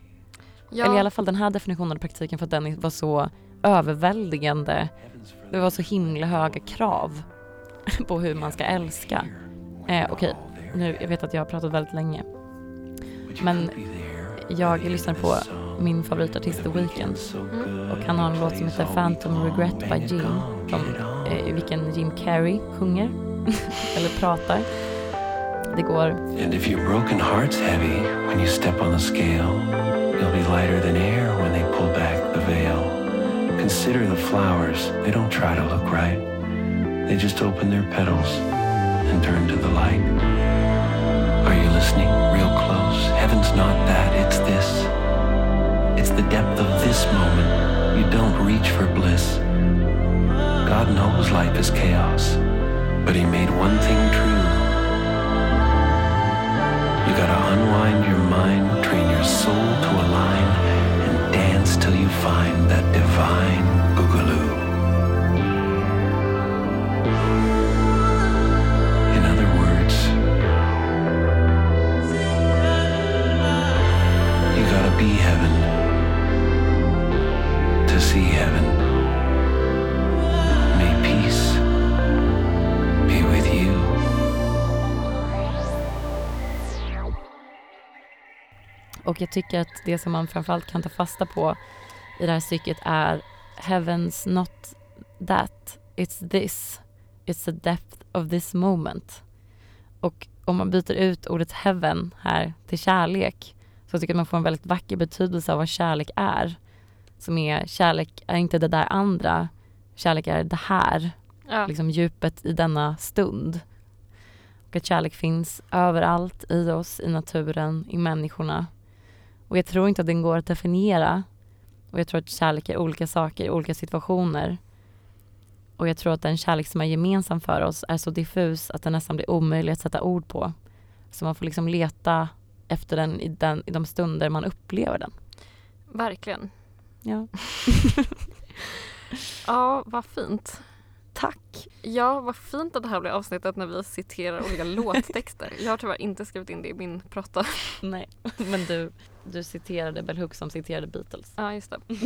Speaker 2: Ja,
Speaker 1: Eller i alla fall den här definitionen av praktiken för att den var så överväldigande. Det var så himla höga krav på hur man ska älska. Eh, Okej, nu, jag vet att jag har pratat väldigt länge. Men jag lyssnar på min favoritartist The Weeknd och han har en låt som heter Phantom Regret by Jim, som, eh, i vilken Jim Carrey sjunger eller pratar. Det går
Speaker 6: And if your broken heart's heavy when you step on the scale, you'll be lighter than air when they Consider the flowers, they don't try to look right. They just open their petals and turn to the light. Are you listening real close? Heaven's not that, it's this. It's the depth of this moment. You don't reach for bliss. God knows life is chaos, but He made one thing true. You gotta unwind your mind, train your soul to align, dance till you find that divine boogaloo. In other words, you gotta be heaven to see heaven.
Speaker 1: Och jag tycker att det som man framförallt kan ta fasta på i det här stycket är Heaven's not that, it's this. It's the depth of this moment. Och om man byter ut ordet heaven här till kärlek så tycker jag att man får en väldigt vacker betydelse av vad kärlek är. Som är, kärlek är inte det där andra, kärlek är det här
Speaker 2: ja.
Speaker 1: liksom djupet i denna stund. Och att kärlek finns överallt i oss, i naturen, i människorna. Och jag tror inte att den går att definiera. Och jag tror att kärlek är olika saker i olika situationer. Och jag tror att den kärlek som är gemensam för oss är så diffus att den nästan blir omöjlig att sätta ord på. Så man får liksom leta efter den i, den, i de stunder man upplever den.
Speaker 2: verkligen.
Speaker 1: Ja.
Speaker 2: Ja, vad fint.
Speaker 1: Tack.
Speaker 2: Ja, vad fint att det här blir avsnittet när vi citerar olika låttexter. Jag har tyvärr inte skrivit in det i min prata.
Speaker 1: Nej, men du, du citerade Bell Hooks som citerade Beatles.
Speaker 2: Ja, just det.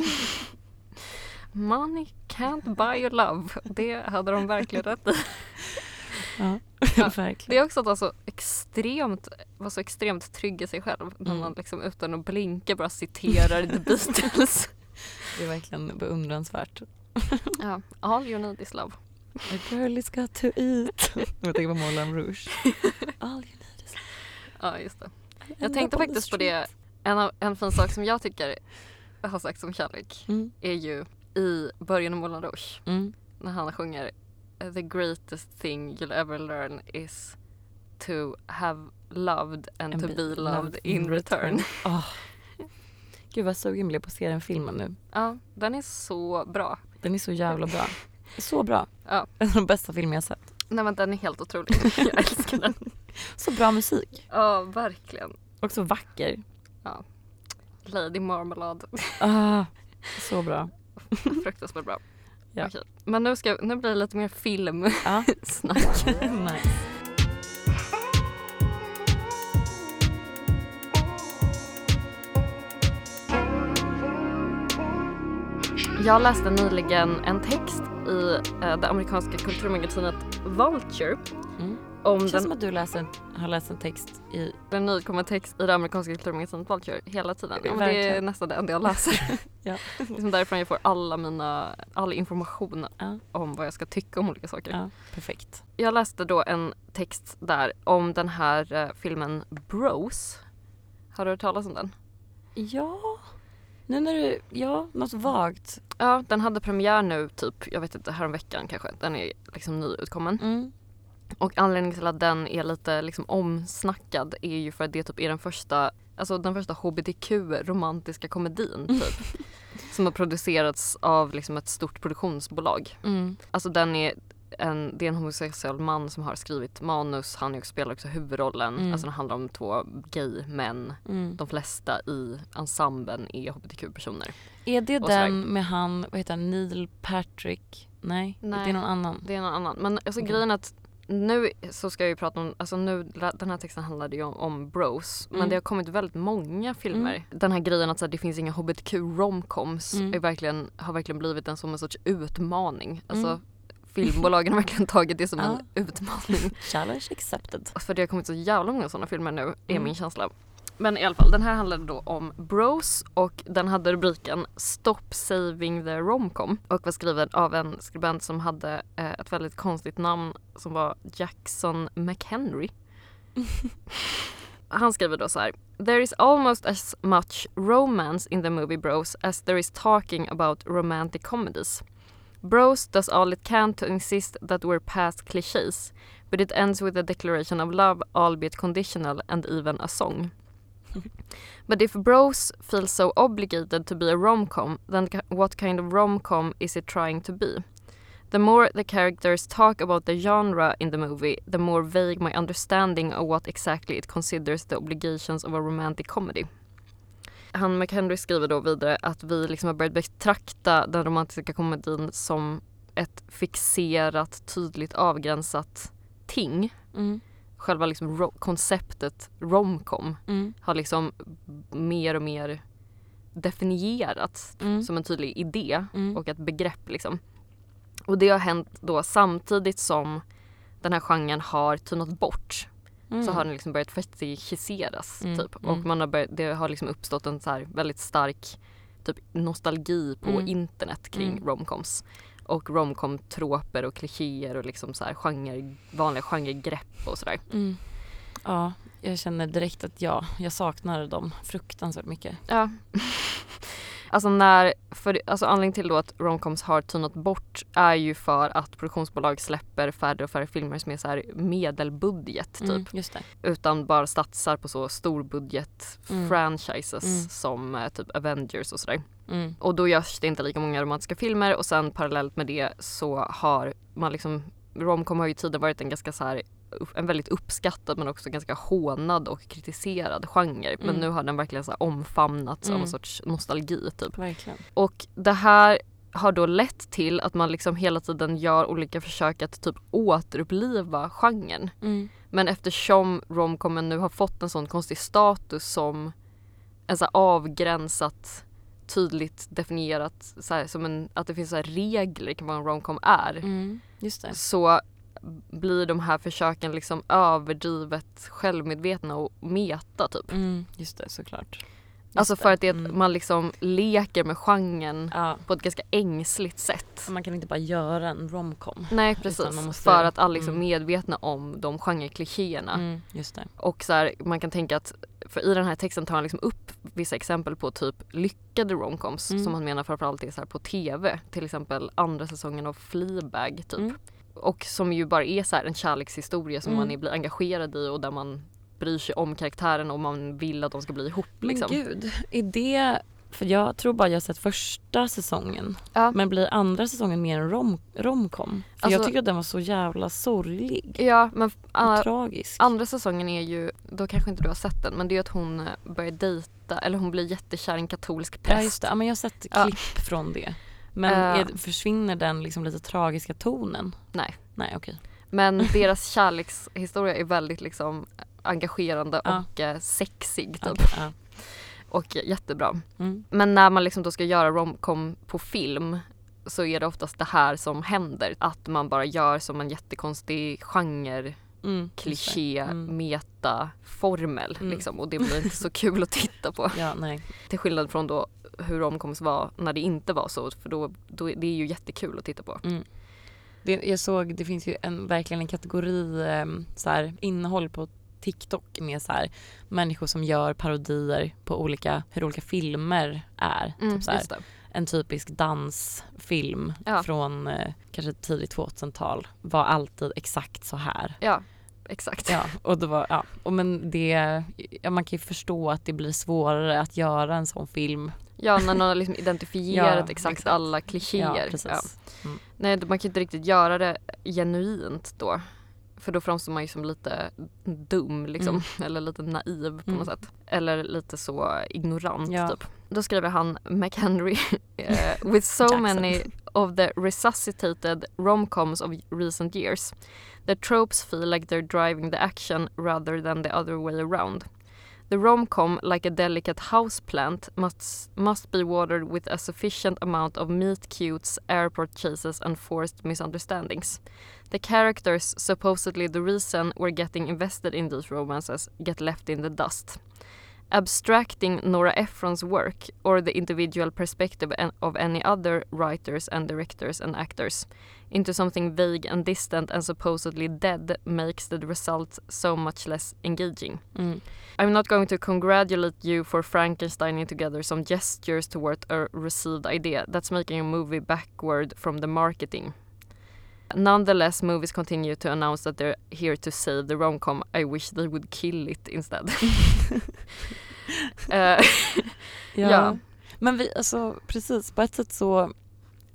Speaker 2: Money can't buy your love. Det hade de verkligen rätt i.
Speaker 1: Ja,
Speaker 2: Ja,
Speaker 1: verkligen.
Speaker 2: Det är också att vara så extremt, vara så extremt trygg i sig själv. När
Speaker 1: Mm.
Speaker 2: man liksom utan att blinka bara citerar The Beatles.
Speaker 1: Det är verkligen beundransvärt.
Speaker 2: ja, all you need is love.
Speaker 1: A girl is got to eat. Jag tänker på Moulin Rouge. All you need is
Speaker 2: Ja, just det. Jag tänkte faktiskt på det, en, av, en fin sak som jag tycker har sagt som kärlek.
Speaker 1: Mm.
Speaker 2: är ju i början av Moulin Rouge
Speaker 1: Mm.
Speaker 2: när han sjunger The greatest thing you'll ever learn is to have loved and,
Speaker 1: And
Speaker 2: to
Speaker 1: be
Speaker 2: be loved
Speaker 1: loved
Speaker 2: in
Speaker 1: in
Speaker 2: return.
Speaker 1: Åh. Gud vad sugen jag blev på att se den filmen nu.
Speaker 2: Ja, den är så bra.
Speaker 1: Den är så jävla bra. Så bra.
Speaker 2: Ja.
Speaker 1: En av de bästa filmer jag sett.
Speaker 2: Nej men den är helt otrolig. Jag älskar den.
Speaker 1: Så bra musik.
Speaker 2: Ja, verkligen.
Speaker 1: Och så vacker.
Speaker 2: Lady Marmalade.
Speaker 1: Ah, så bra.
Speaker 2: Fruktansvärt bra.
Speaker 1: Ja.
Speaker 2: Okej. Men nu, ska, nu blir det lite mer
Speaker 1: Ja.
Speaker 2: filmsnack.
Speaker 1: nice.
Speaker 2: Jag läste nyligen en text i eh, det amerikanska kulturmagasinet Vulture
Speaker 1: Mm.
Speaker 2: om
Speaker 1: Det känns som
Speaker 2: den,
Speaker 1: att du läser en, har läst en text i...
Speaker 2: den nyutkomna text i det amerikanska kulturmagasinet Vulture hela tiden. Ja, det är nästan det enda jag läser.
Speaker 1: Ja.
Speaker 2: är liksom därifrån jag får alla mina, all information
Speaker 1: Ja,
Speaker 2: om vad jag ska tycka om olika saker.
Speaker 1: ja perfekt.
Speaker 2: Jag läste då en text där om den här eh, filmen Bros. Har du hört talas om den?
Speaker 1: Ja, nu när du... Ja, något vagt.
Speaker 2: Ja, den hade premiär nu typ, jag vet inte, häromveckan kanske. Den är liksom nyutkommen.
Speaker 1: Mm.
Speaker 2: Och anledningen till att den är lite liksom omsnackad är ju för att det typ är den första, alltså den första hbtq romantiska komedin typ. som har producerats av liksom ett stort produktionsbolag.
Speaker 1: Mm.
Speaker 2: Alltså den är en, det är en homosexuell man som har skrivit manus, han spelar också huvudrollen.
Speaker 1: Mm.
Speaker 2: Alltså den handlar om två gay-män.
Speaker 1: Mm.
Speaker 2: De flesta i ensemblen är hbtq-personer.
Speaker 1: Är det
Speaker 2: Och sådär.
Speaker 1: den med han, vad heter han, Neil Patrick? Nej,
Speaker 2: Nej.
Speaker 1: det är någon annan.
Speaker 2: Det är någon annan. Men alltså
Speaker 1: Okej.
Speaker 2: grejen är att nu så ska jag ju prata om, alltså nu, den här texten handlade ju om, om bros. Men
Speaker 1: Mm.
Speaker 2: det har kommit väldigt många filmer. Den här grejen att så här, det finns inga hbtq romcoms
Speaker 1: Mm.
Speaker 2: verkligen, har verkligen blivit en som en sorts utmaning. Alltså
Speaker 1: Mm.
Speaker 2: Filmbolagen har verkligen tagit det som en utmaning.
Speaker 1: Challenge accepted.
Speaker 2: För det har kommit så jävla många sådana filmer nu, är
Speaker 1: Mm.
Speaker 2: min känsla. Men i alla fall, den här handlade då om Bros och den hade rubriken Stop saving the romcom och var skriven av en skribent som hade eh, ett väldigt konstigt namn som var Jackson McHenry. Han skriver då så här. There is almost as much romance in the movie Bros as there is talking about romantic comedies. Bros does all it can to insist that we're past cliches, but it ends with a declaration of love, albeit conditional, and even a song. but if Bros feels so obligated to be a rom-com, then what kind of rom-com is it trying to be? The more the characters talk about the genre in the movie, the more vague my understanding of what exactly it considers the obligations of a romantic comedy. Han McHenry skriver då vidare att vi liksom har börjat betrakta den romantiska komedin som ett fixerat, tydligt avgränsat ting.
Speaker 1: Mm.
Speaker 2: Själva liksom ro- konceptet romcom
Speaker 1: Mm.
Speaker 2: har liksom mer och mer definierats
Speaker 1: Mm.
Speaker 2: som en tydlig idé
Speaker 1: Mm.
Speaker 2: och ett begrepp liksom. Och det har hänt då samtidigt som den här genren har tynat bort
Speaker 1: Mm.
Speaker 2: så har den liksom börjat fetichiseras
Speaker 1: Mm,
Speaker 2: typ.
Speaker 1: mm.
Speaker 2: Och man har börjat, det har liksom uppstått en så här väldigt stark typ nostalgi på
Speaker 1: Mm.
Speaker 2: internet kring
Speaker 1: Mm.
Speaker 2: romcoms. Och romcom-troper och klichéer och liksom så här genre, vanliga genregrepp och sådär.
Speaker 1: Mm. Ja, jag känner direkt att ja, jag saknar dem fruktansvärt mycket.
Speaker 2: Ja. Alltså när, för, alltså anledningen till då att romcoms har tynat bort är ju för att produktionsbolag släpper färre och färre filmer som är så här medelbudget typ.
Speaker 1: Mm.
Speaker 2: Utan bara satsar på så storbudget
Speaker 1: Mm.
Speaker 2: franchises
Speaker 1: Mm.
Speaker 2: som eh, typ Avengers och sådär.
Speaker 1: Mm.
Speaker 2: Och då görs det inte lika många romantiska filmer och sen parallellt med det så har man liksom Romcom har ju tidigare varit en ganska så här en väldigt uppskattad men också ganska hånad och kritiserad genre. Men
Speaker 1: Mm.
Speaker 2: nu har den verkligen så omfamnats av
Speaker 1: Mm.
Speaker 2: en sorts nostalgi typ.
Speaker 1: Verkligen.
Speaker 2: Och det här har då lett till att man liksom hela tiden gör olika försök att typ återuppliva genren.
Speaker 1: Mm.
Speaker 2: Men eftersom romcomen nu har fått en sån konstig status som en så avgränsat tydligt definierat så här, som en, att det finns så regler kring vad en romcom är.
Speaker 1: Mm.
Speaker 2: Så blir de här försöken liksom överdrivet självmedvetna och meta typ.
Speaker 1: Mm, just det, såklart. Just
Speaker 2: Alltså för att det
Speaker 1: Mm.
Speaker 2: man liksom leker med genren
Speaker 1: Ja,
Speaker 2: på ett ganska ängsligt sätt.
Speaker 1: man kan inte bara göra en romcom.
Speaker 2: Nej precis,
Speaker 1: måste-
Speaker 2: för att alla liksom är
Speaker 1: mm.
Speaker 2: medvetna om de genreklichéerna.
Speaker 1: Mm, just det.
Speaker 2: Och så här, man kan tänka att, för i den här texten tar han liksom upp vissa exempel på typ lyckade romcoms
Speaker 1: Mm.
Speaker 2: som han menar framförallt är så på TV. Till exempel andra säsongen av Fleabag typ. Och som ju bara är så här en kärlekshistoria som
Speaker 1: Mm.
Speaker 2: man blir engagerad i och där man bryr sig om karaktären och man vill att de ska bli ihop. Liksom.
Speaker 1: Men gud, är det... För jag tror bara jag har sett första säsongen.
Speaker 2: Ja.
Speaker 1: Men blir andra säsongen mer en rom, romcom? För
Speaker 2: Alltså-
Speaker 1: jag tycker att den var så jävla sorglig
Speaker 2: Ja men
Speaker 1: och
Speaker 2: uh,
Speaker 1: tragisk.
Speaker 2: andra säsongen är ju, då kanske inte du har sett den, men det är att hon eh, börjar dejta, eller hon blir jättekär i en katolsk präst.
Speaker 1: Ja just det, ja, men jag har sett
Speaker 2: Ja.
Speaker 1: klipp från det. Men
Speaker 2: Eh.
Speaker 1: är, försvinner den liksom lite tragiska tonen?
Speaker 2: Nej.
Speaker 1: Nej okej.
Speaker 2: Men deras kärlekshistoria är väldigt liksom engagerande
Speaker 1: Ja.
Speaker 2: och eh, sexig typ.
Speaker 1: Ja.
Speaker 2: Och jättebra.
Speaker 1: Mm.
Speaker 2: Men när man liksom då ska göra romcom på film så är det oftast det här som händer. Att man bara gör som en jättekonstig genre,
Speaker 1: Mm,
Speaker 2: kliché,
Speaker 1: Mm.
Speaker 2: meta, formel
Speaker 1: Mm.
Speaker 2: liksom. Och det blir inte så kul att titta på.
Speaker 1: Ja.
Speaker 2: Till skillnad från då hur romcoms var när det inte var så. För då, då det är ju jättekul att titta på.
Speaker 1: Det, jag såg, det finns ju en, verkligen en kategori eh, så här, innehåll på TikTok med så här, människor som gör parodier på olika, hur olika filmer är.
Speaker 2: Mm,
Speaker 1: typ så här, en typisk dansfilm
Speaker 2: Ja.
Speaker 1: från eh, kanske tidigt 2000-tal var alltid exakt så här.
Speaker 2: Ja, exakt.
Speaker 1: Ja, och det var, ja, och men det, ja, man kan ju förstå att det blir svårare att göra en sån film.
Speaker 2: Ja, när någon har liksom identifierat
Speaker 1: Ja,
Speaker 2: exakt,
Speaker 1: exakt.
Speaker 2: alla klichéer.
Speaker 1: Ja, precis. Mm.
Speaker 2: Nej, man kan inte riktigt göra det genuint då. För då framstår man ju som lite dum liksom. Eller lite naiv på
Speaker 1: Mm.
Speaker 2: något sätt. Eller lite så ignorant
Speaker 1: Ja.
Speaker 2: typ. Då skriver han McHenry eh, With so many of the resuscitated rom-coms of recent years the tropes feel like they're driving the action rather than the other way around. The rom-com, like a delicate houseplant, must, must be watered with a sufficient amount of meet cutes, airport chases and forced misunderstandings. The characters, supposedly the reason we're getting invested in these romances, get left in the dust. Abstracting Nora Ephron's work or the individual perspective of any other writers and directors and actors into something vague and distant and supposedly dead makes the result so much less engaging.
Speaker 1: Mm.
Speaker 2: I'm not going to congratulate you for Frankensteining together some gestures toward a received idea. That's making a movie backward from the marketing. Nonetheless, movies continue to announce that they're here to save the romcom. I wish they would kill it instead. Eh,
Speaker 1: Ja.
Speaker 2: Ja.
Speaker 1: Men vi, alltså precis, på ett sätt så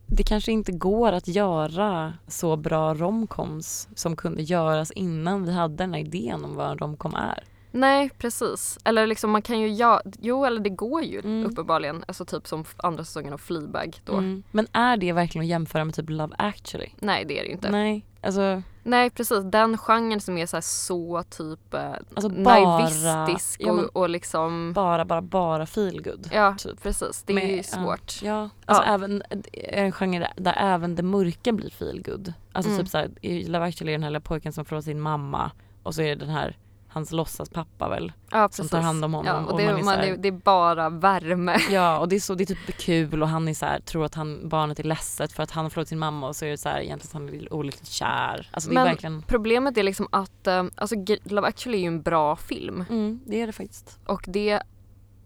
Speaker 1: det kanske inte går att göra så bra romcoms som kunde göras innan vi hade den här idén om vad en romcom är.
Speaker 2: Nej, precis. Eller liksom man kan ju göra, jo eller det går ju
Speaker 1: Mm.
Speaker 2: uppenbarligen. Alltså typ som andra säsongen av Fleabag då.
Speaker 1: Mm. Men är det verkligen att jämföra med typ Love actually?
Speaker 2: Nej det är det ju inte. Nej.
Speaker 1: Nej, alltså,
Speaker 2: precis, den genren som är så, så typ eh,
Speaker 1: alltså bara,
Speaker 2: naivistisk
Speaker 1: ja, men
Speaker 2: och, och liksom
Speaker 1: bara, bara, bara feelgood.
Speaker 2: Ja
Speaker 1: typ.
Speaker 2: precis, det är ju
Speaker 1: ja,
Speaker 2: svårt.
Speaker 1: Ja, alltså
Speaker 2: Ja.
Speaker 1: även en genre där även det mörka blir feelgood. Alltså
Speaker 2: Mm.
Speaker 1: typ såhär, i Love actually är den här lilla pojken som förlorar sin mamma och så är det den här hans låtsaspappa väl.
Speaker 2: Ja,
Speaker 1: Som tar hand om honom
Speaker 2: Ja, och
Speaker 1: och
Speaker 2: det,
Speaker 1: man är
Speaker 2: man
Speaker 1: så här-
Speaker 2: det, är bara värme.
Speaker 1: Ja och det är så, det är typ kul och han är så här, tror att han, barnet är ledset för att han har förlorat sin mamma och så är det så här, egentligen att han är olyckligt kär. Alltså det är
Speaker 2: Men-
Speaker 1: verkligen,
Speaker 2: Problemet är liksom att eh, alltså, Love actually är ju en bra film.
Speaker 1: mm, det är det faktiskt.
Speaker 2: Och det,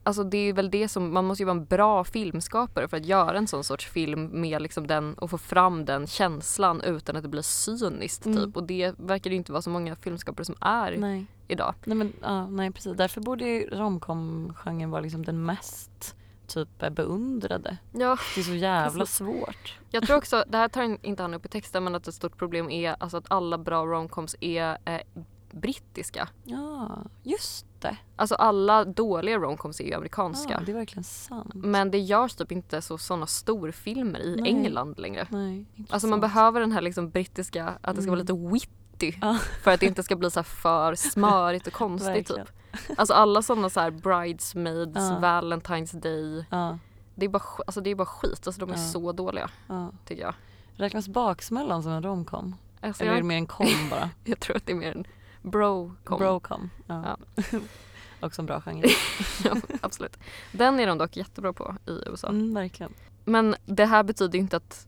Speaker 2: alltså det är väl det som, man måste ju vara en bra filmskapare för att göra en sån sorts film med liksom den och få fram den känslan utan att det blir cyniskt
Speaker 1: Mm.
Speaker 2: typ. Och det verkar det inte vara så många filmskapare som är
Speaker 1: Nej.
Speaker 2: idag.
Speaker 1: Nej men ja, nej precis. Därför borde ju romcom-genren vara liksom den mest typ beundrade.
Speaker 2: Ja,
Speaker 1: Det är så jävla svårt.
Speaker 2: jag tror också, det här tar inte han upp i texten men att ett stort problem är alltså att alla bra romcoms är eh, brittiska.
Speaker 1: Ja, just det.
Speaker 2: Alltså alla dåliga romcoms är ju amerikanska.
Speaker 1: Ja, det är verkligen sant.
Speaker 2: Men det görs typ inte så såna storfilmer i
Speaker 1: Nej.
Speaker 2: England längre.
Speaker 1: Nej,
Speaker 2: Alltså man behöver den här liksom brittiska, att det ska vara
Speaker 1: Mm.
Speaker 2: lite witty.
Speaker 1: Ja.
Speaker 2: För att det inte ska bli så för smörigt och konstigt typ. Alltså alla sådana så här bridesmaids,
Speaker 1: Ja.
Speaker 2: Valentine's Day,
Speaker 1: Ja.
Speaker 2: det är bara, alltså det är bara skit, alltså de är
Speaker 1: Ja.
Speaker 2: så dåliga
Speaker 1: Ja.
Speaker 2: tycker jag.
Speaker 1: Räknas Baksmällan som en romcom?
Speaker 2: Alltså
Speaker 1: Eller är det mer en kom bara?
Speaker 2: jag tror att det är mer en bro-com.
Speaker 1: Brocom. Ja. Också en bra genre.
Speaker 2: ja, absolut. Den är de dock jättebra på i USA.
Speaker 1: Mm, verkligen.
Speaker 2: Men det här betyder ju inte att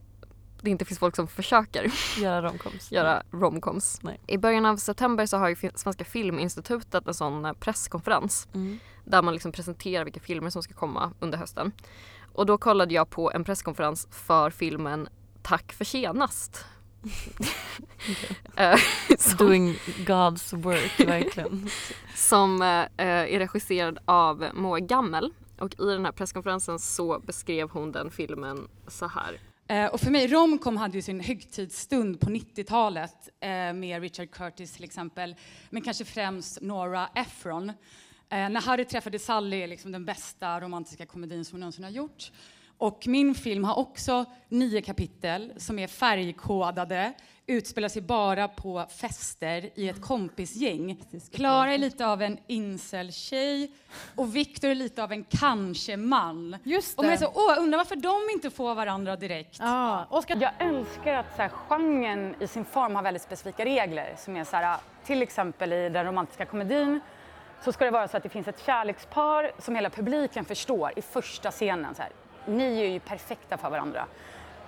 Speaker 2: det inte finns folk som försöker
Speaker 1: Göra romcoms.
Speaker 2: göra romcoms.
Speaker 1: Nej.
Speaker 2: I början av september så har ju Svenska Filminstitutet en sån eh, presskonferens
Speaker 1: Mm.
Speaker 2: där man liksom presenterar vilka filmer som ska komma under hösten. Och då kollade jag på en presskonferens för filmen Tack för senast. Som,
Speaker 1: Doing God's work, verkligen.
Speaker 2: som eh, är regisserad av Moa Gammel. Och i den här presskonferensen så beskrev hon den filmen så här.
Speaker 5: Eh, och för mig, romcom hade ju sin högtidsstund på 90-talet eh, med Richard Curtis till exempel, men kanske främst Nora Ephron. När Harry träffade Sally är liksom den bästa romantiska komedin som hon någonsin har gjort. Och min film har också nio kapitel som är färgkodade, utspelar sig bara på fester i ett kompisgäng. Klara är lite av en incel-tjej och Victor är lite av en kanske-man.
Speaker 7: Just
Speaker 5: Och man är så, åh, undrar varför de inte får varandra direkt.
Speaker 7: Ja,
Speaker 8: Jag älskar att så här, genren i sin form har väldigt specifika regler. Som är så här, till exempel i den romantiska komedin så ska det vara så att det finns ett kärlekspar som hela publiken förstår i första scenen. Så här, Ni är ju perfekta för varandra.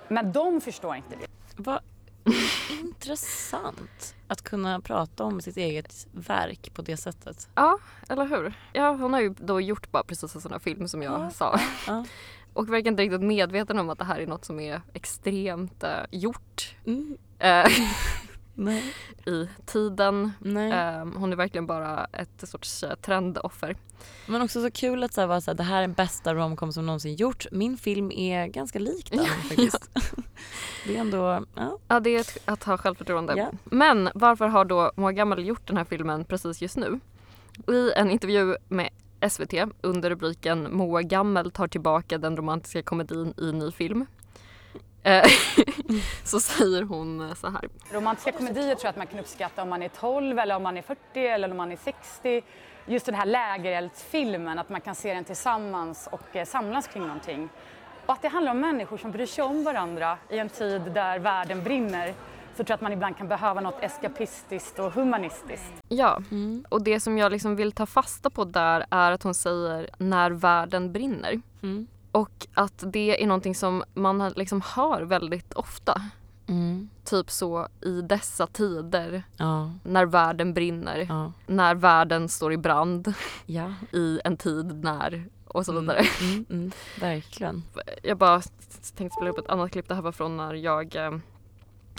Speaker 8: Men de förstår inte det.
Speaker 1: Vad intressant att kunna prata om sitt eget verk på det sättet.
Speaker 2: Ja, eller hur? Ja, hon har ju då gjort bara precis en sån här film som jag
Speaker 1: Ja.
Speaker 2: sa.
Speaker 1: Ja.
Speaker 2: Och verkar inte riktigt medveten om att det här är något som är extremt eh, gjort
Speaker 1: Mm.
Speaker 2: eh,
Speaker 1: Nej.
Speaker 2: i tiden. Eh, hon är verkligen bara ett sorts eh, trendoffer.
Speaker 1: Men också så kul att så här, vara så här, det här är den bästa romcom som någonsin gjort. Min film är ganska lik den
Speaker 2: Ja,
Speaker 1: faktiskt. det är ändå, ja.
Speaker 2: Ja, det är ett, att ha självförtroende.
Speaker 1: Ja.
Speaker 2: Men varför har då Moa Gammel gjort den här filmen precis just nu? I en intervju med SVT under rubriken Moa Gammel tar tillbaka den romantiska komedin i ny film. så säger hon eh, så här.
Speaker 8: Romantiska komedier tror jag att man kan uppskatta om man är 12 eller om man är 40 eller om man är 60. Just den här lägereldsfilmen, att man kan se den tillsammans och eh, samlas kring någonting. Och att det handlar om människor som bryr sig om varandra i en tid där världen brinner. Så tror jag att man ibland kan behöva något eskapistiskt och humanistiskt.
Speaker 2: Ja,
Speaker 1: Mm.
Speaker 2: och det som jag liksom vill ta fasta på där är att hon säger när världen brinner.
Speaker 1: Mm.
Speaker 2: Och att det är någonting som man liksom hör väldigt ofta.
Speaker 1: Mm.
Speaker 2: Typ så i dessa tider
Speaker 1: Ja.
Speaker 2: när världen brinner.
Speaker 1: Ja.
Speaker 2: När världen står i brand
Speaker 1: Ja.
Speaker 2: i en tid när och så
Speaker 1: Mm.
Speaker 2: vidare.
Speaker 1: Mm. Mm. Verkligen.
Speaker 2: Jag bara tänkte spela upp ett annat klipp. Det här var från när jag eh,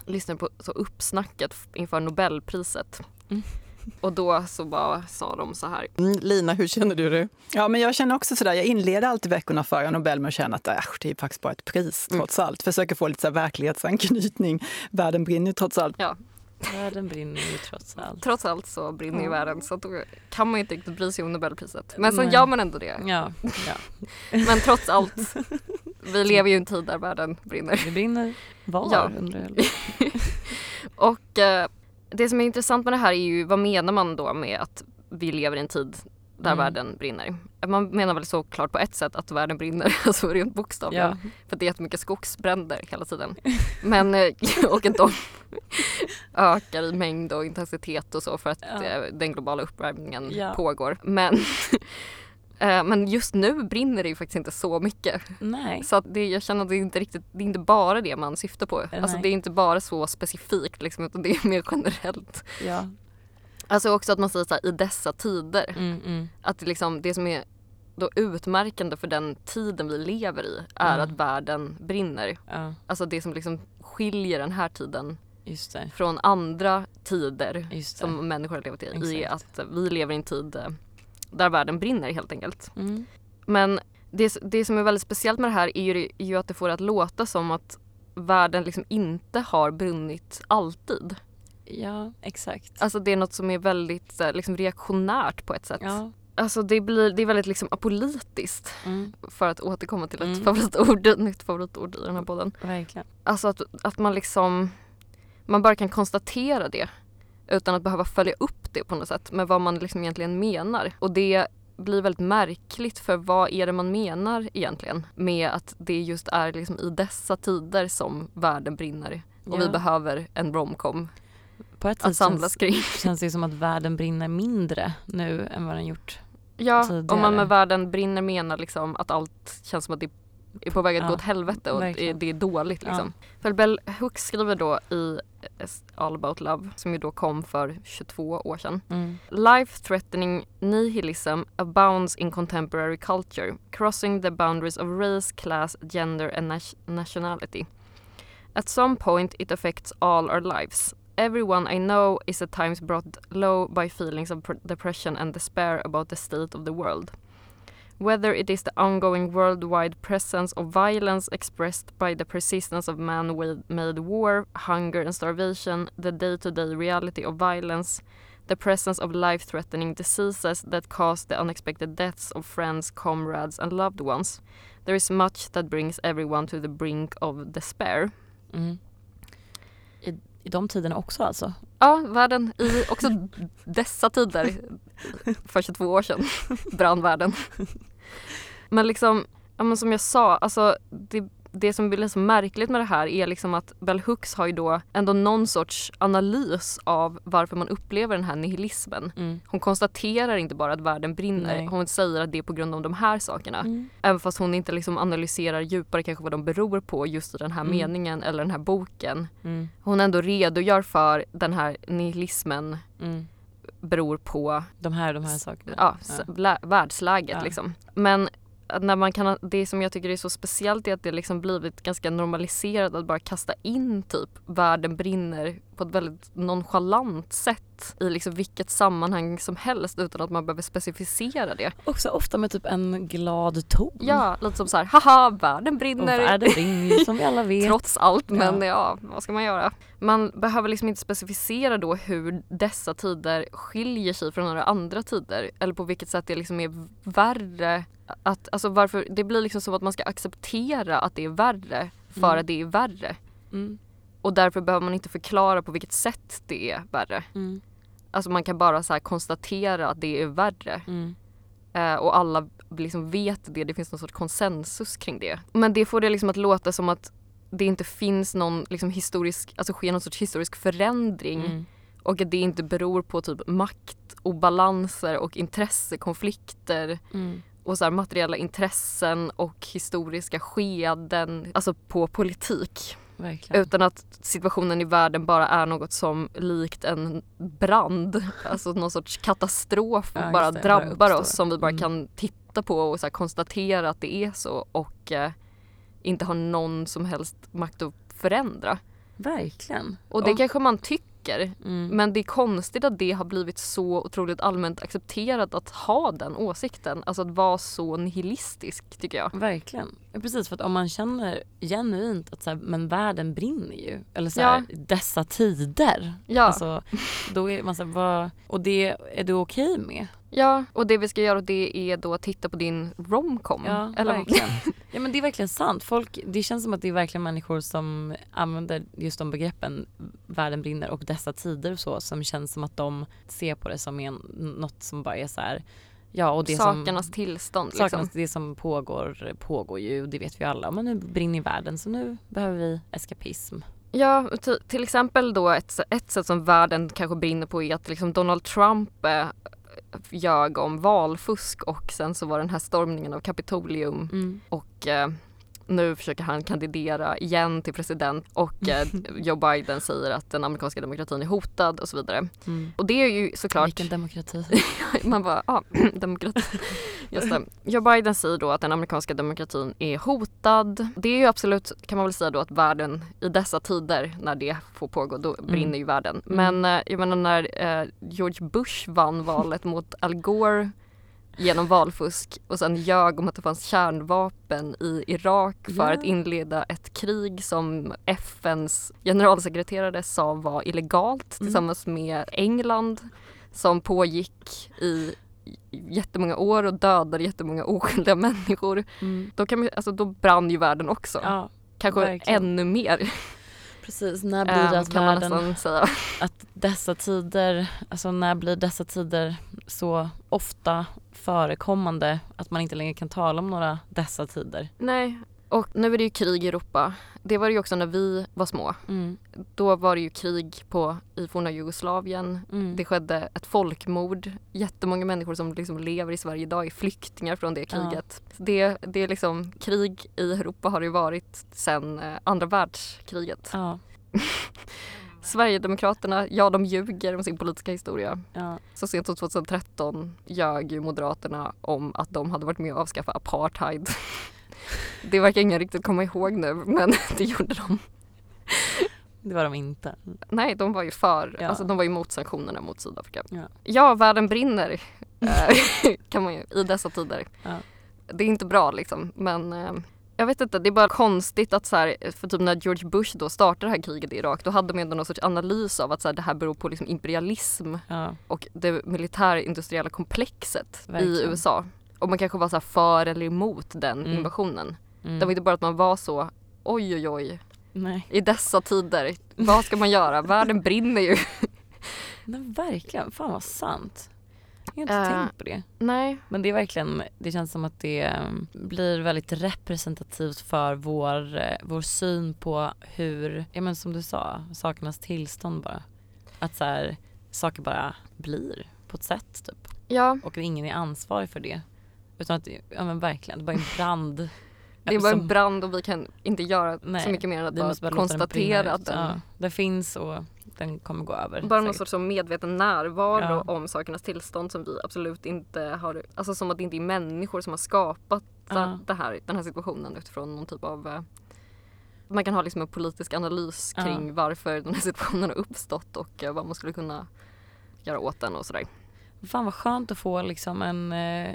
Speaker 2: lyssnade på så uppsnacket inför Nobelpriset.
Speaker 1: Mm.
Speaker 2: Och då så bara sa de så här.
Speaker 9: Mm, Lina, hur känner du det? Ja, men jag känner också sådär, jag inleder alltid veckorna före Nobel med att känna att äh, det är faktiskt bara ett pris trots allt. Försöker få lite så här verklighetsanknytning. Världen brinner ju trots allt.
Speaker 1: Världen brinner ju trots allt.
Speaker 2: Trots allt så brinner ju
Speaker 1: Ja.
Speaker 2: världen så då kan man ju inte riktigt bry sig om Nobelpriset. Men så
Speaker 1: Nej.
Speaker 2: gör man ändå det.
Speaker 1: Ja. ja.
Speaker 2: Men trots allt. Vi lever ju i en tid där världen brinner.
Speaker 1: Det brinner var
Speaker 2: Ja.
Speaker 1: undrar jag.
Speaker 2: Och eh, det som är intressant med det här är ju vad menar man då med att vi lever i en tid där
Speaker 1: Mm.
Speaker 2: världen brinner? Man menar väl såklart på ett sätt att världen brinner, alltså rent bokstavligen.
Speaker 1: Ja.
Speaker 2: För det är jättemycket skogsbränder hela tiden. Men, eh, och att de ökar i mängd och intensitet och så för att
Speaker 1: Ja.
Speaker 2: eh, den globala uppvärmningen
Speaker 1: Ja.
Speaker 2: pågår. Men, men just nu brinner det ju faktiskt inte så mycket.
Speaker 1: Nej.
Speaker 2: Så det, jag känner att det är inte riktigt, det är inte bara det man syftar på. Alltså
Speaker 1: Nej.
Speaker 2: det är inte bara så specifikt liksom, utan det är mer generellt.
Speaker 1: Ja.
Speaker 2: Alltså också att man säger så här, i dessa tider.
Speaker 1: Mm, mm.
Speaker 2: Att det, liksom, det som är då utmärkande för den tiden vi lever i är
Speaker 1: Mm.
Speaker 2: att världen brinner.
Speaker 1: Ja,
Speaker 2: Alltså det som liksom skiljer den här tiden från andra tider som människor har levt i.
Speaker 1: Exakt.
Speaker 2: att vi lever i en tid eh, där världen brinner helt enkelt.
Speaker 1: Mm.
Speaker 2: Men det, det som är väldigt speciellt med det här är ju, är ju att det får att låta som att världen liksom inte har brunnit alltid.
Speaker 1: Ja, exakt.
Speaker 2: Alltså det är något som är väldigt eh, liksom reaktionärt på ett sätt.
Speaker 1: Ja.
Speaker 2: Alltså det, blir, det är väldigt liksom apolitiskt
Speaker 1: Mm,
Speaker 2: för att återkomma till ett
Speaker 1: Mm.
Speaker 2: favoritord, ett nytt favoritord i den här podden.
Speaker 1: verkligen.
Speaker 2: Alltså att, att man liksom, man bara kan konstatera det utan att behöva följa upp det på något sätt med vad man liksom egentligen menar. Och det blir väldigt märkligt för vad är det man menar egentligen med att det just är liksom i dessa tider som världen brinner och
Speaker 1: Ja.
Speaker 2: vi behöver en romcom
Speaker 1: På ett sätt
Speaker 2: samlas
Speaker 1: känns,
Speaker 2: kring.
Speaker 1: känns det som att världen brinner mindre nu än vad den gjort.
Speaker 2: Ja, om
Speaker 1: tidigare.
Speaker 2: man med världen brinner menar liksom att allt känns som att det är på väg att
Speaker 1: Ja,
Speaker 2: gå åt helvete och
Speaker 1: verkligen.
Speaker 2: det är dåligt liksom. För Bell Hooks skriver då i All about love som ju då kom för 22 år sedan.
Speaker 1: Mm.
Speaker 2: Life-threatening nihilism abounds in contemporary culture, crossing the boundaries of race, class, gender and nas- nationality. At some point it affects all our lives. Everyone I know is at times brought low by feelings of pr- depression and despair about the state of the world. Whether it is the ongoing worldwide presence of violence expressed by the persistence of man-made war, hunger and starvation, the day-to-day reality of violence, the presence of life-threatening diseases that cause the unexpected deaths of friends, comrades and loved ones, there is much that brings everyone to the brink of despair.
Speaker 1: Mm. I, I de tiderna också alltså?
Speaker 2: Ja, världen i också dessa tider för 22 år sedan brann världen. Men liksom, ja, men som jag sa, alltså det, det som blir så märkligt med det här är liksom att Bell Hooks har ju då ändå någon sorts analys av varför man upplever den här nihilismen.
Speaker 1: Mm.
Speaker 2: Hon konstaterar inte bara att världen brinner,
Speaker 1: Nej.
Speaker 2: hon säger att det är på grund av de här sakerna.
Speaker 1: Mm.
Speaker 2: Även fast hon inte liksom analyserar djupare kanske vad de beror på just i den här
Speaker 1: Mm.
Speaker 2: meningen eller den här boken.
Speaker 1: Mm.
Speaker 2: Hon ändå redogör för den här nihilismen
Speaker 1: Mm.
Speaker 2: Beror på
Speaker 1: De här de här sakerna?
Speaker 2: ja, lä- världsläget.
Speaker 1: Ja.
Speaker 2: Liksom. Men när man kan, det som jag tycker är så speciellt är att det liksom blivit ganska normaliserat att bara kasta in typ världen brinner på ett väldigt nonchalant sätt i liksom vilket sammanhang som helst utan att man behöver specificera det.
Speaker 1: Också ofta med typ en glad ton.
Speaker 2: Ja, lite som så här, haha världen
Speaker 1: Och
Speaker 2: brinner.
Speaker 1: världen brinner som vi alla vet.
Speaker 2: Trots allt, men
Speaker 1: Ja.
Speaker 2: ja. vad ska man göra? Man behöver liksom inte specificera då hur dessa tider skiljer sig från några andra tider eller på vilket sätt det liksom är värre. Att, alltså varför, det blir liksom som att man ska acceptera att det är värre för
Speaker 1: Mm.
Speaker 2: att det är värre.
Speaker 1: Mm.
Speaker 2: Och därför behöver man inte förklara på vilket sätt det är värre.
Speaker 1: Mm.
Speaker 2: Alltså man kan bara så konstatera att det är värre.
Speaker 1: Mm.
Speaker 2: Eh, och alla liksom vet det, det finns någon sorts konsensus kring det. Men det får det liksom att låta som att det inte finns någon liksom historisk, alltså sker någon sorts historisk förändring
Speaker 1: Mm.
Speaker 2: och att det inte beror på typ maktobalanser och intressekonflikter
Speaker 1: Mm.
Speaker 2: och så materiella intressen och historiska skeden, alltså på politik.
Speaker 1: Verkligen.
Speaker 2: Utan att situationen i världen bara är något som likt en brand, alltså någon sorts katastrof
Speaker 1: Ja,
Speaker 2: bara
Speaker 1: det,
Speaker 2: drabbar oss som vi bara
Speaker 1: Mm.
Speaker 2: kan titta på och så konstatera att det är så och eh, inte har någon som helst makt att förändra.
Speaker 1: Verkligen.
Speaker 2: Och det
Speaker 1: Och-
Speaker 2: kanske man tycker
Speaker 1: Mm.
Speaker 2: men det är konstigt att det har blivit så otroligt allmänt accepterat att ha den åsikten. Alltså att vara så nihilistisk tycker jag.
Speaker 1: Verkligen. Ja, precis, för att om man känner genuint att så här, men världen brinner ju. Eller så här, dessa tider.
Speaker 2: Ja.
Speaker 1: Alltså, då är man så här, vad, och det är du okej med?
Speaker 2: Ja, och det vi ska göra det är då att titta på din romcom.
Speaker 1: Ja,
Speaker 2: Eller
Speaker 1: verkligen. Ja men det är verkligen sant. Folk, det känns som att det är verkligen människor som använder just de begreppen världen brinner och dessa tider och så som känns som att de ser på det som en, något som bara är så här Ja och det
Speaker 2: sakernas
Speaker 1: som,
Speaker 2: tillstånd.
Speaker 1: sakernas,
Speaker 2: Liksom.
Speaker 1: det som pågår pågår ju det vet vi alla men nu brinner världen så nu behöver vi eskapism.
Speaker 2: Ja, till exempel då ett, ett sätt som världen kanske brinner på är att liksom Donald Trump eh, ljög om valfusk och sen så var den här stormningen av Kapitolium
Speaker 1: Mm.
Speaker 2: och eh, nu försöker han kandidera igen till president och eh, Joe Biden säger att den amerikanska demokratin är hotad och så vidare.
Speaker 1: Mm.
Speaker 2: Och det är ju såklart
Speaker 1: Vilken demokrati.
Speaker 2: Man bara, ja, demokrati. Just det. Joe Biden säger då att den amerikanska demokratin är hotad. Det är ju absolut, kan man väl säga då, att världen i dessa tider när det får pågå, då brinner ju världen. Men eh, jag menar när eh, George Bush vann valet mot Al Gore genom valfusk och sen ljög om att det fanns kärnvapen i Irak för
Speaker 1: Ja.
Speaker 2: att inleda ett krig som FNs generalsekreterare sa var illegalt tillsammans med England som pågick i jättemånga år och dödade jättemånga oskyldiga människor.
Speaker 1: Mm.
Speaker 2: Då, kan man, alltså, då brann ju världen också.
Speaker 1: Ja
Speaker 2: Kanske
Speaker 1: verkligen.
Speaker 2: ännu mer
Speaker 1: precis, när blir det
Speaker 2: eh,
Speaker 1: att världen att dessa tider, alltså när blir dessa tider så ofta förekommande att man inte längre kan tala om några dessa tider.
Speaker 2: Nej, och nu är det ju krig i Europa. Det var det ju också när vi var små.
Speaker 1: Mm.
Speaker 2: Då var det ju krig på, i forna Jugoslavien.
Speaker 1: Mm.
Speaker 2: Det skedde ett folkmord. Jättemånga människor som liksom lever i Sverige idag är flyktingar från det
Speaker 1: Ja.
Speaker 2: kriget. Det, det är liksom, krig i Europa har det ju varit sedan eh, andra världskriget.
Speaker 1: Ja,
Speaker 2: Sverigedemokraterna, ja de ljuger om sin politiska historia.
Speaker 1: ja.
Speaker 2: Så sent som 2013 ljög ju Moderaterna om att de hade varit med och avskaffa apartheid. Det verkar ingen riktigt komma ihåg nu men det gjorde de.
Speaker 1: Det var de inte.
Speaker 2: Nej, de var ju för,
Speaker 1: Ja.
Speaker 2: alltså de var ju mot sanktionerna mot Sydafrika.
Speaker 1: Ja.
Speaker 2: Ja, världen brinner eh, kan man ju i dessa tider.
Speaker 1: Ja.
Speaker 2: Det är inte bra liksom men eh, jag vet inte, det är bara konstigt att så här, för typ när George Bush då startade det här kriget i Irak då hade man ändå någon sorts analys av att så här, det här beror på liksom imperialism
Speaker 1: Ja,
Speaker 2: och det militärindustriella komplexet i
Speaker 1: Verkligen.
Speaker 2: USA. Och man kanske var så för eller emot den
Speaker 1: Mm.
Speaker 2: invasionen.
Speaker 1: mm.
Speaker 2: Det var inte bara att man var så oj oj oj
Speaker 1: Nej.
Speaker 2: i dessa tider, vad ska man göra? Världen brinner ju.
Speaker 1: Nej, verkligen. Fan vad sant. Jag har inte
Speaker 2: Eh.
Speaker 1: tänkt på det.
Speaker 2: Nej,
Speaker 1: Men det är verkligen, det känns som att det mm, blir väldigt representativt för vår, eh, vår syn på hur, ja men som du sa, sakernas tillstånd bara. Att så här, saker bara blir på ett sätt typ.
Speaker 2: ja
Speaker 1: Och ingen är ansvarig för det. Utan att, ja men verkligen, det är bara en brand.
Speaker 2: det är bara en brand och vi kan inte göra
Speaker 1: Nej,
Speaker 2: så mycket mer än att bara
Speaker 1: bara den
Speaker 2: konstatera
Speaker 1: brinna
Speaker 2: att den
Speaker 1: Ja, den finns och den kommer gå över.
Speaker 2: Bara någon sorts medveten närvaro
Speaker 1: Ja.
Speaker 2: om sakernas tillstånd som vi absolut inte har, alltså som att det inte är människor som har skapat
Speaker 1: Ja.
Speaker 2: det här, den här situationen utifrån någon typ av eh, man kan ha liksom en politisk analys
Speaker 1: Ja.
Speaker 2: kring varför den här situationen har uppstått och eh, vad man skulle kunna göra åt den och sådär.
Speaker 1: Fan vad skönt att få liksom en eh,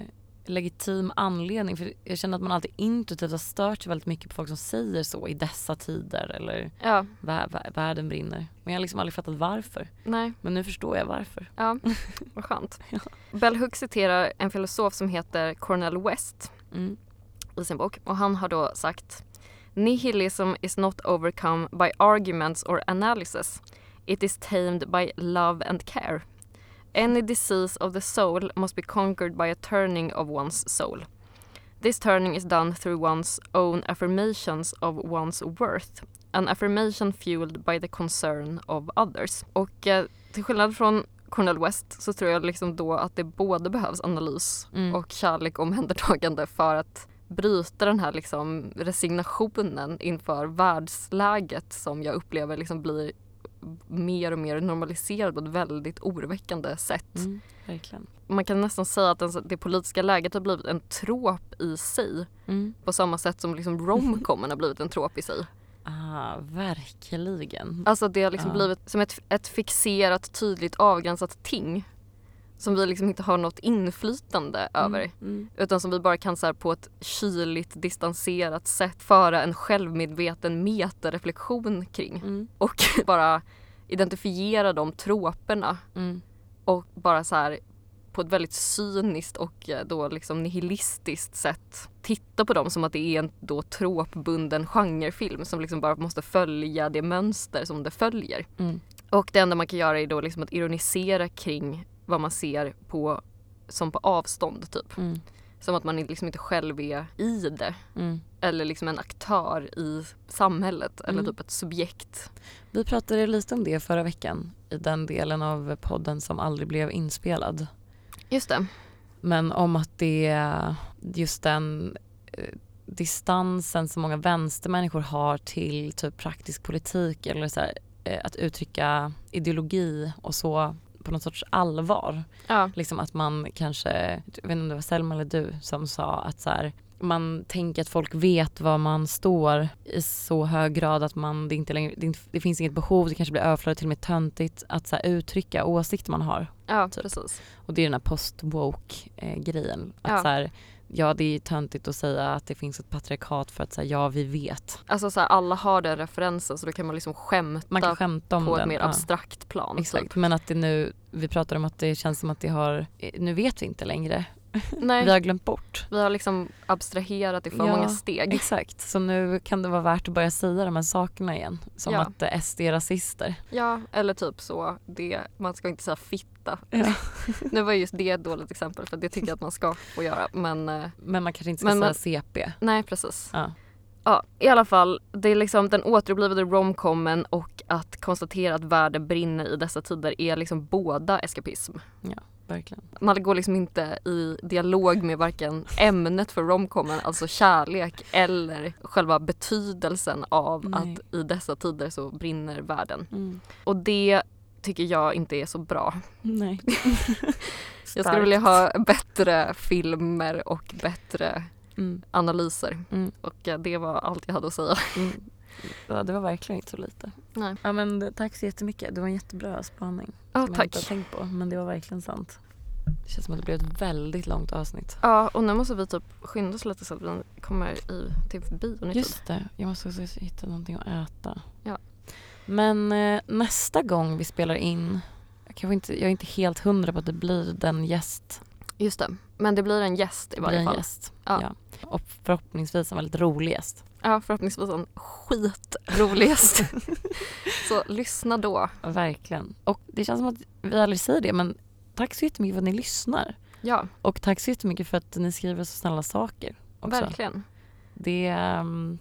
Speaker 1: legitim anledning. För jag känner att man alltid intuitivt har stört sig väldigt mycket på folk som säger så i dessa tider eller
Speaker 2: Ja,
Speaker 1: vä- vä- världen brinner. Men jag har liksom aldrig fattat varför.
Speaker 2: nej,
Speaker 1: Men nu förstår jag varför.
Speaker 2: ja, vad skönt.
Speaker 1: Ja.
Speaker 2: Bell Hooks citerar en filosof som heter Cornel West
Speaker 1: Mm.
Speaker 2: i sin bok och han har då sagt Nihilism is not overcome by arguments or analysis. It is tamed by love and care. Any disease of the soul must be conquered by a turning of one's soul. This turning is done through one's own affirmations of one's worth. An affirmation fueled by the concern of others. Och eh, till skillnad från Cornel West så tror jag liksom då att det både behövs analys
Speaker 1: Mm.
Speaker 2: och kärlek och omhändertagande för att bryta den här liksom resignationen inför världsläget som jag upplever liksom blir mer och mer normaliserad på ett väldigt oroväckande sätt.
Speaker 1: Mm, verkligen.
Speaker 2: Man kan nästan säga att det politiska läget har blivit en trop i sig
Speaker 1: Mm.
Speaker 2: på samma sätt som liksom romcomen har blivit en trop i sig.
Speaker 1: Ah, verkligen.
Speaker 2: Alltså det har liksom
Speaker 1: Ja.
Speaker 2: blivit som ett, ett fixerat, tydligt avgränsat ting som vi liksom inte har något inflytande över.
Speaker 1: Mm.
Speaker 2: Utan som vi bara kan så här, på ett kyligt, distanserat sätt föra en självmedveten metareflektion kring.
Speaker 1: Mm.
Speaker 2: Och bara identifiera de troperna
Speaker 1: Mm.
Speaker 2: och bara så här på ett väldigt cyniskt och eh, då liksom nihilistiskt sätt titta på dem som att det är en då tropbunden genrefilm som liksom bara måste följa det mönster som det följer.
Speaker 1: Mm.
Speaker 2: Och det enda man kan göra är då liksom att ironisera kring vad man ser på som på avstånd typ.
Speaker 1: Mm.
Speaker 2: Som att man liksom inte själv är i det.
Speaker 1: Mm.
Speaker 2: Eller liksom en aktör i samhället eller
Speaker 1: Mm.
Speaker 2: typ ett subjekt.
Speaker 1: Vi pratade lite om det förra veckan i den delen av podden som aldrig blev inspelad.
Speaker 2: Just det.
Speaker 1: Men om att det är just den eh, distansen som många vänstermänniskor har till typ praktisk politik eller så här, eh, att uttrycka ideologi och så på något sorts allvar.
Speaker 2: Ja.
Speaker 1: Liksom att man kanske, jag vet inte om det var Selma eller du som sa att så här, man tänker att folk vet var man står i så hög grad att man, det, inte längre, det, inte, det finns inget behov, det kanske blir överflödigt, till och med töntigt att så här, uttrycka åsikter man har.
Speaker 2: Ja,
Speaker 1: Typ.
Speaker 2: precis.
Speaker 1: Och det är den här post-woke eh, grejen. Att
Speaker 2: Ja.
Speaker 1: så här, ja det är töntigt att säga att det finns ett patriarkat för att säga ja vi vet.
Speaker 2: Alltså så här, alla har den referensen så då kan man liksom skämta
Speaker 1: Man kan skämta om
Speaker 2: på
Speaker 1: den.
Speaker 2: ett mer
Speaker 1: ja.
Speaker 2: abstrakt plan.
Speaker 1: Exakt,
Speaker 2: Typ.
Speaker 1: men att det nu, vi pratar om att det känns som att det har, eh, nu vet vi inte längre
Speaker 2: Nej,
Speaker 1: vi har glömt bort.
Speaker 2: vi har liksom abstraherat i för
Speaker 1: Ja,
Speaker 2: många steg.
Speaker 1: Exakt, så nu kan det vara värt att börja säga de här sakerna igen. Som
Speaker 2: Ja.
Speaker 1: att SD är rasister.
Speaker 2: Ja, eller typ så, det, man ska inte säga fitta.
Speaker 1: Ja.
Speaker 2: Nu var just det ett dåligt exempel för det tycker jag att man ska få göra. Men eh,
Speaker 1: Men man kanske inte ska
Speaker 2: Men
Speaker 1: säga CP.
Speaker 2: nej precis.
Speaker 1: Ja.
Speaker 2: Ja, i alla fall. Det är liksom den återupplivade romcomen och att konstatera att världen brinner i dessa tider är liksom båda eskapism.
Speaker 1: Verkligen.
Speaker 2: Man går liksom inte i dialog med varken ämnet för romcomen, alltså kärlek, eller själva betydelsen av
Speaker 1: Nej.
Speaker 2: att i dessa tider så brinner världen.
Speaker 1: Mm.
Speaker 2: Och det tycker jag inte är så bra.
Speaker 1: Nej.
Speaker 2: Jag skulle vilja ha bättre filmer och bättre
Speaker 1: Mm.
Speaker 2: analyser.
Speaker 1: Mm.
Speaker 2: Och eh, det var allt jag hade att säga.
Speaker 1: Ja, det var verkligen inte så lite.
Speaker 2: Nej.
Speaker 1: Ja, men tack så jättemycket. Det var en jättebra spaning.
Speaker 2: Ja,
Speaker 1: som jag inte har
Speaker 2: tack.
Speaker 1: tänkt på. Men det var verkligen sant. Det känns som att det blev ett väldigt långt avsnitt.
Speaker 2: Ja, och nu måste vi typ skynda oss lite så att vi kommer i, till bion i.
Speaker 1: Just det, jag måste också hitta någonting att äta.
Speaker 2: Ja.
Speaker 1: Men eh, nästa gång vi spelar in, jag, kanske inte, jag är inte helt hundra på att det blir den gäst.
Speaker 2: Just det. Men det blir en gäst i
Speaker 1: Det blir
Speaker 2: varje
Speaker 1: en
Speaker 2: fall.
Speaker 1: gäst.
Speaker 2: Ja.
Speaker 1: Ja. Och förhoppningsvis en väldigt rolig gäst.
Speaker 2: Ja, förhoppningsvis en skitrolig gäst. så lyssna då.
Speaker 1: Verkligen. Och det känns som att vi aldrig säger det men tack så jättemycket för att ni lyssnar.
Speaker 2: Ja,
Speaker 1: Och tack så jättemycket för att ni skriver så snälla saker. Också.
Speaker 2: verkligen.
Speaker 1: Det, ehm,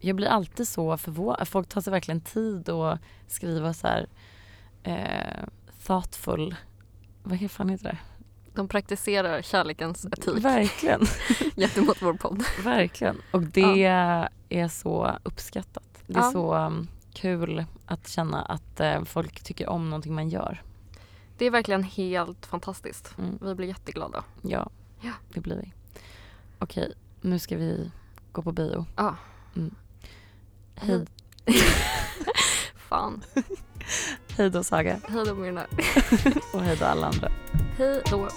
Speaker 1: jag blir alltid så förvånad. Folk tar sig verkligen tid att skriva så här eh, thoughtful, vad fan heter det?
Speaker 2: De praktiserar kärlekens etik
Speaker 1: Verkligen,
Speaker 2: gentemot vår podd.
Speaker 1: verkligen. Och det är så uppskattat. Det är
Speaker 2: Ja.
Speaker 1: så um, kul att känna att eh, folk tycker om någonting man gör.
Speaker 2: Det är verkligen helt fantastiskt.
Speaker 1: Mm.
Speaker 2: Vi blir jätteglada.
Speaker 1: Ja,
Speaker 2: Ja.
Speaker 1: det blir vi. Okej, nu ska vi gå på bio.
Speaker 2: Ja.
Speaker 1: Mm. Hej,
Speaker 2: Fan.
Speaker 1: hej då Saga
Speaker 2: Hej då Myrna.
Speaker 1: och hej då alla andra.
Speaker 2: 嘿，老。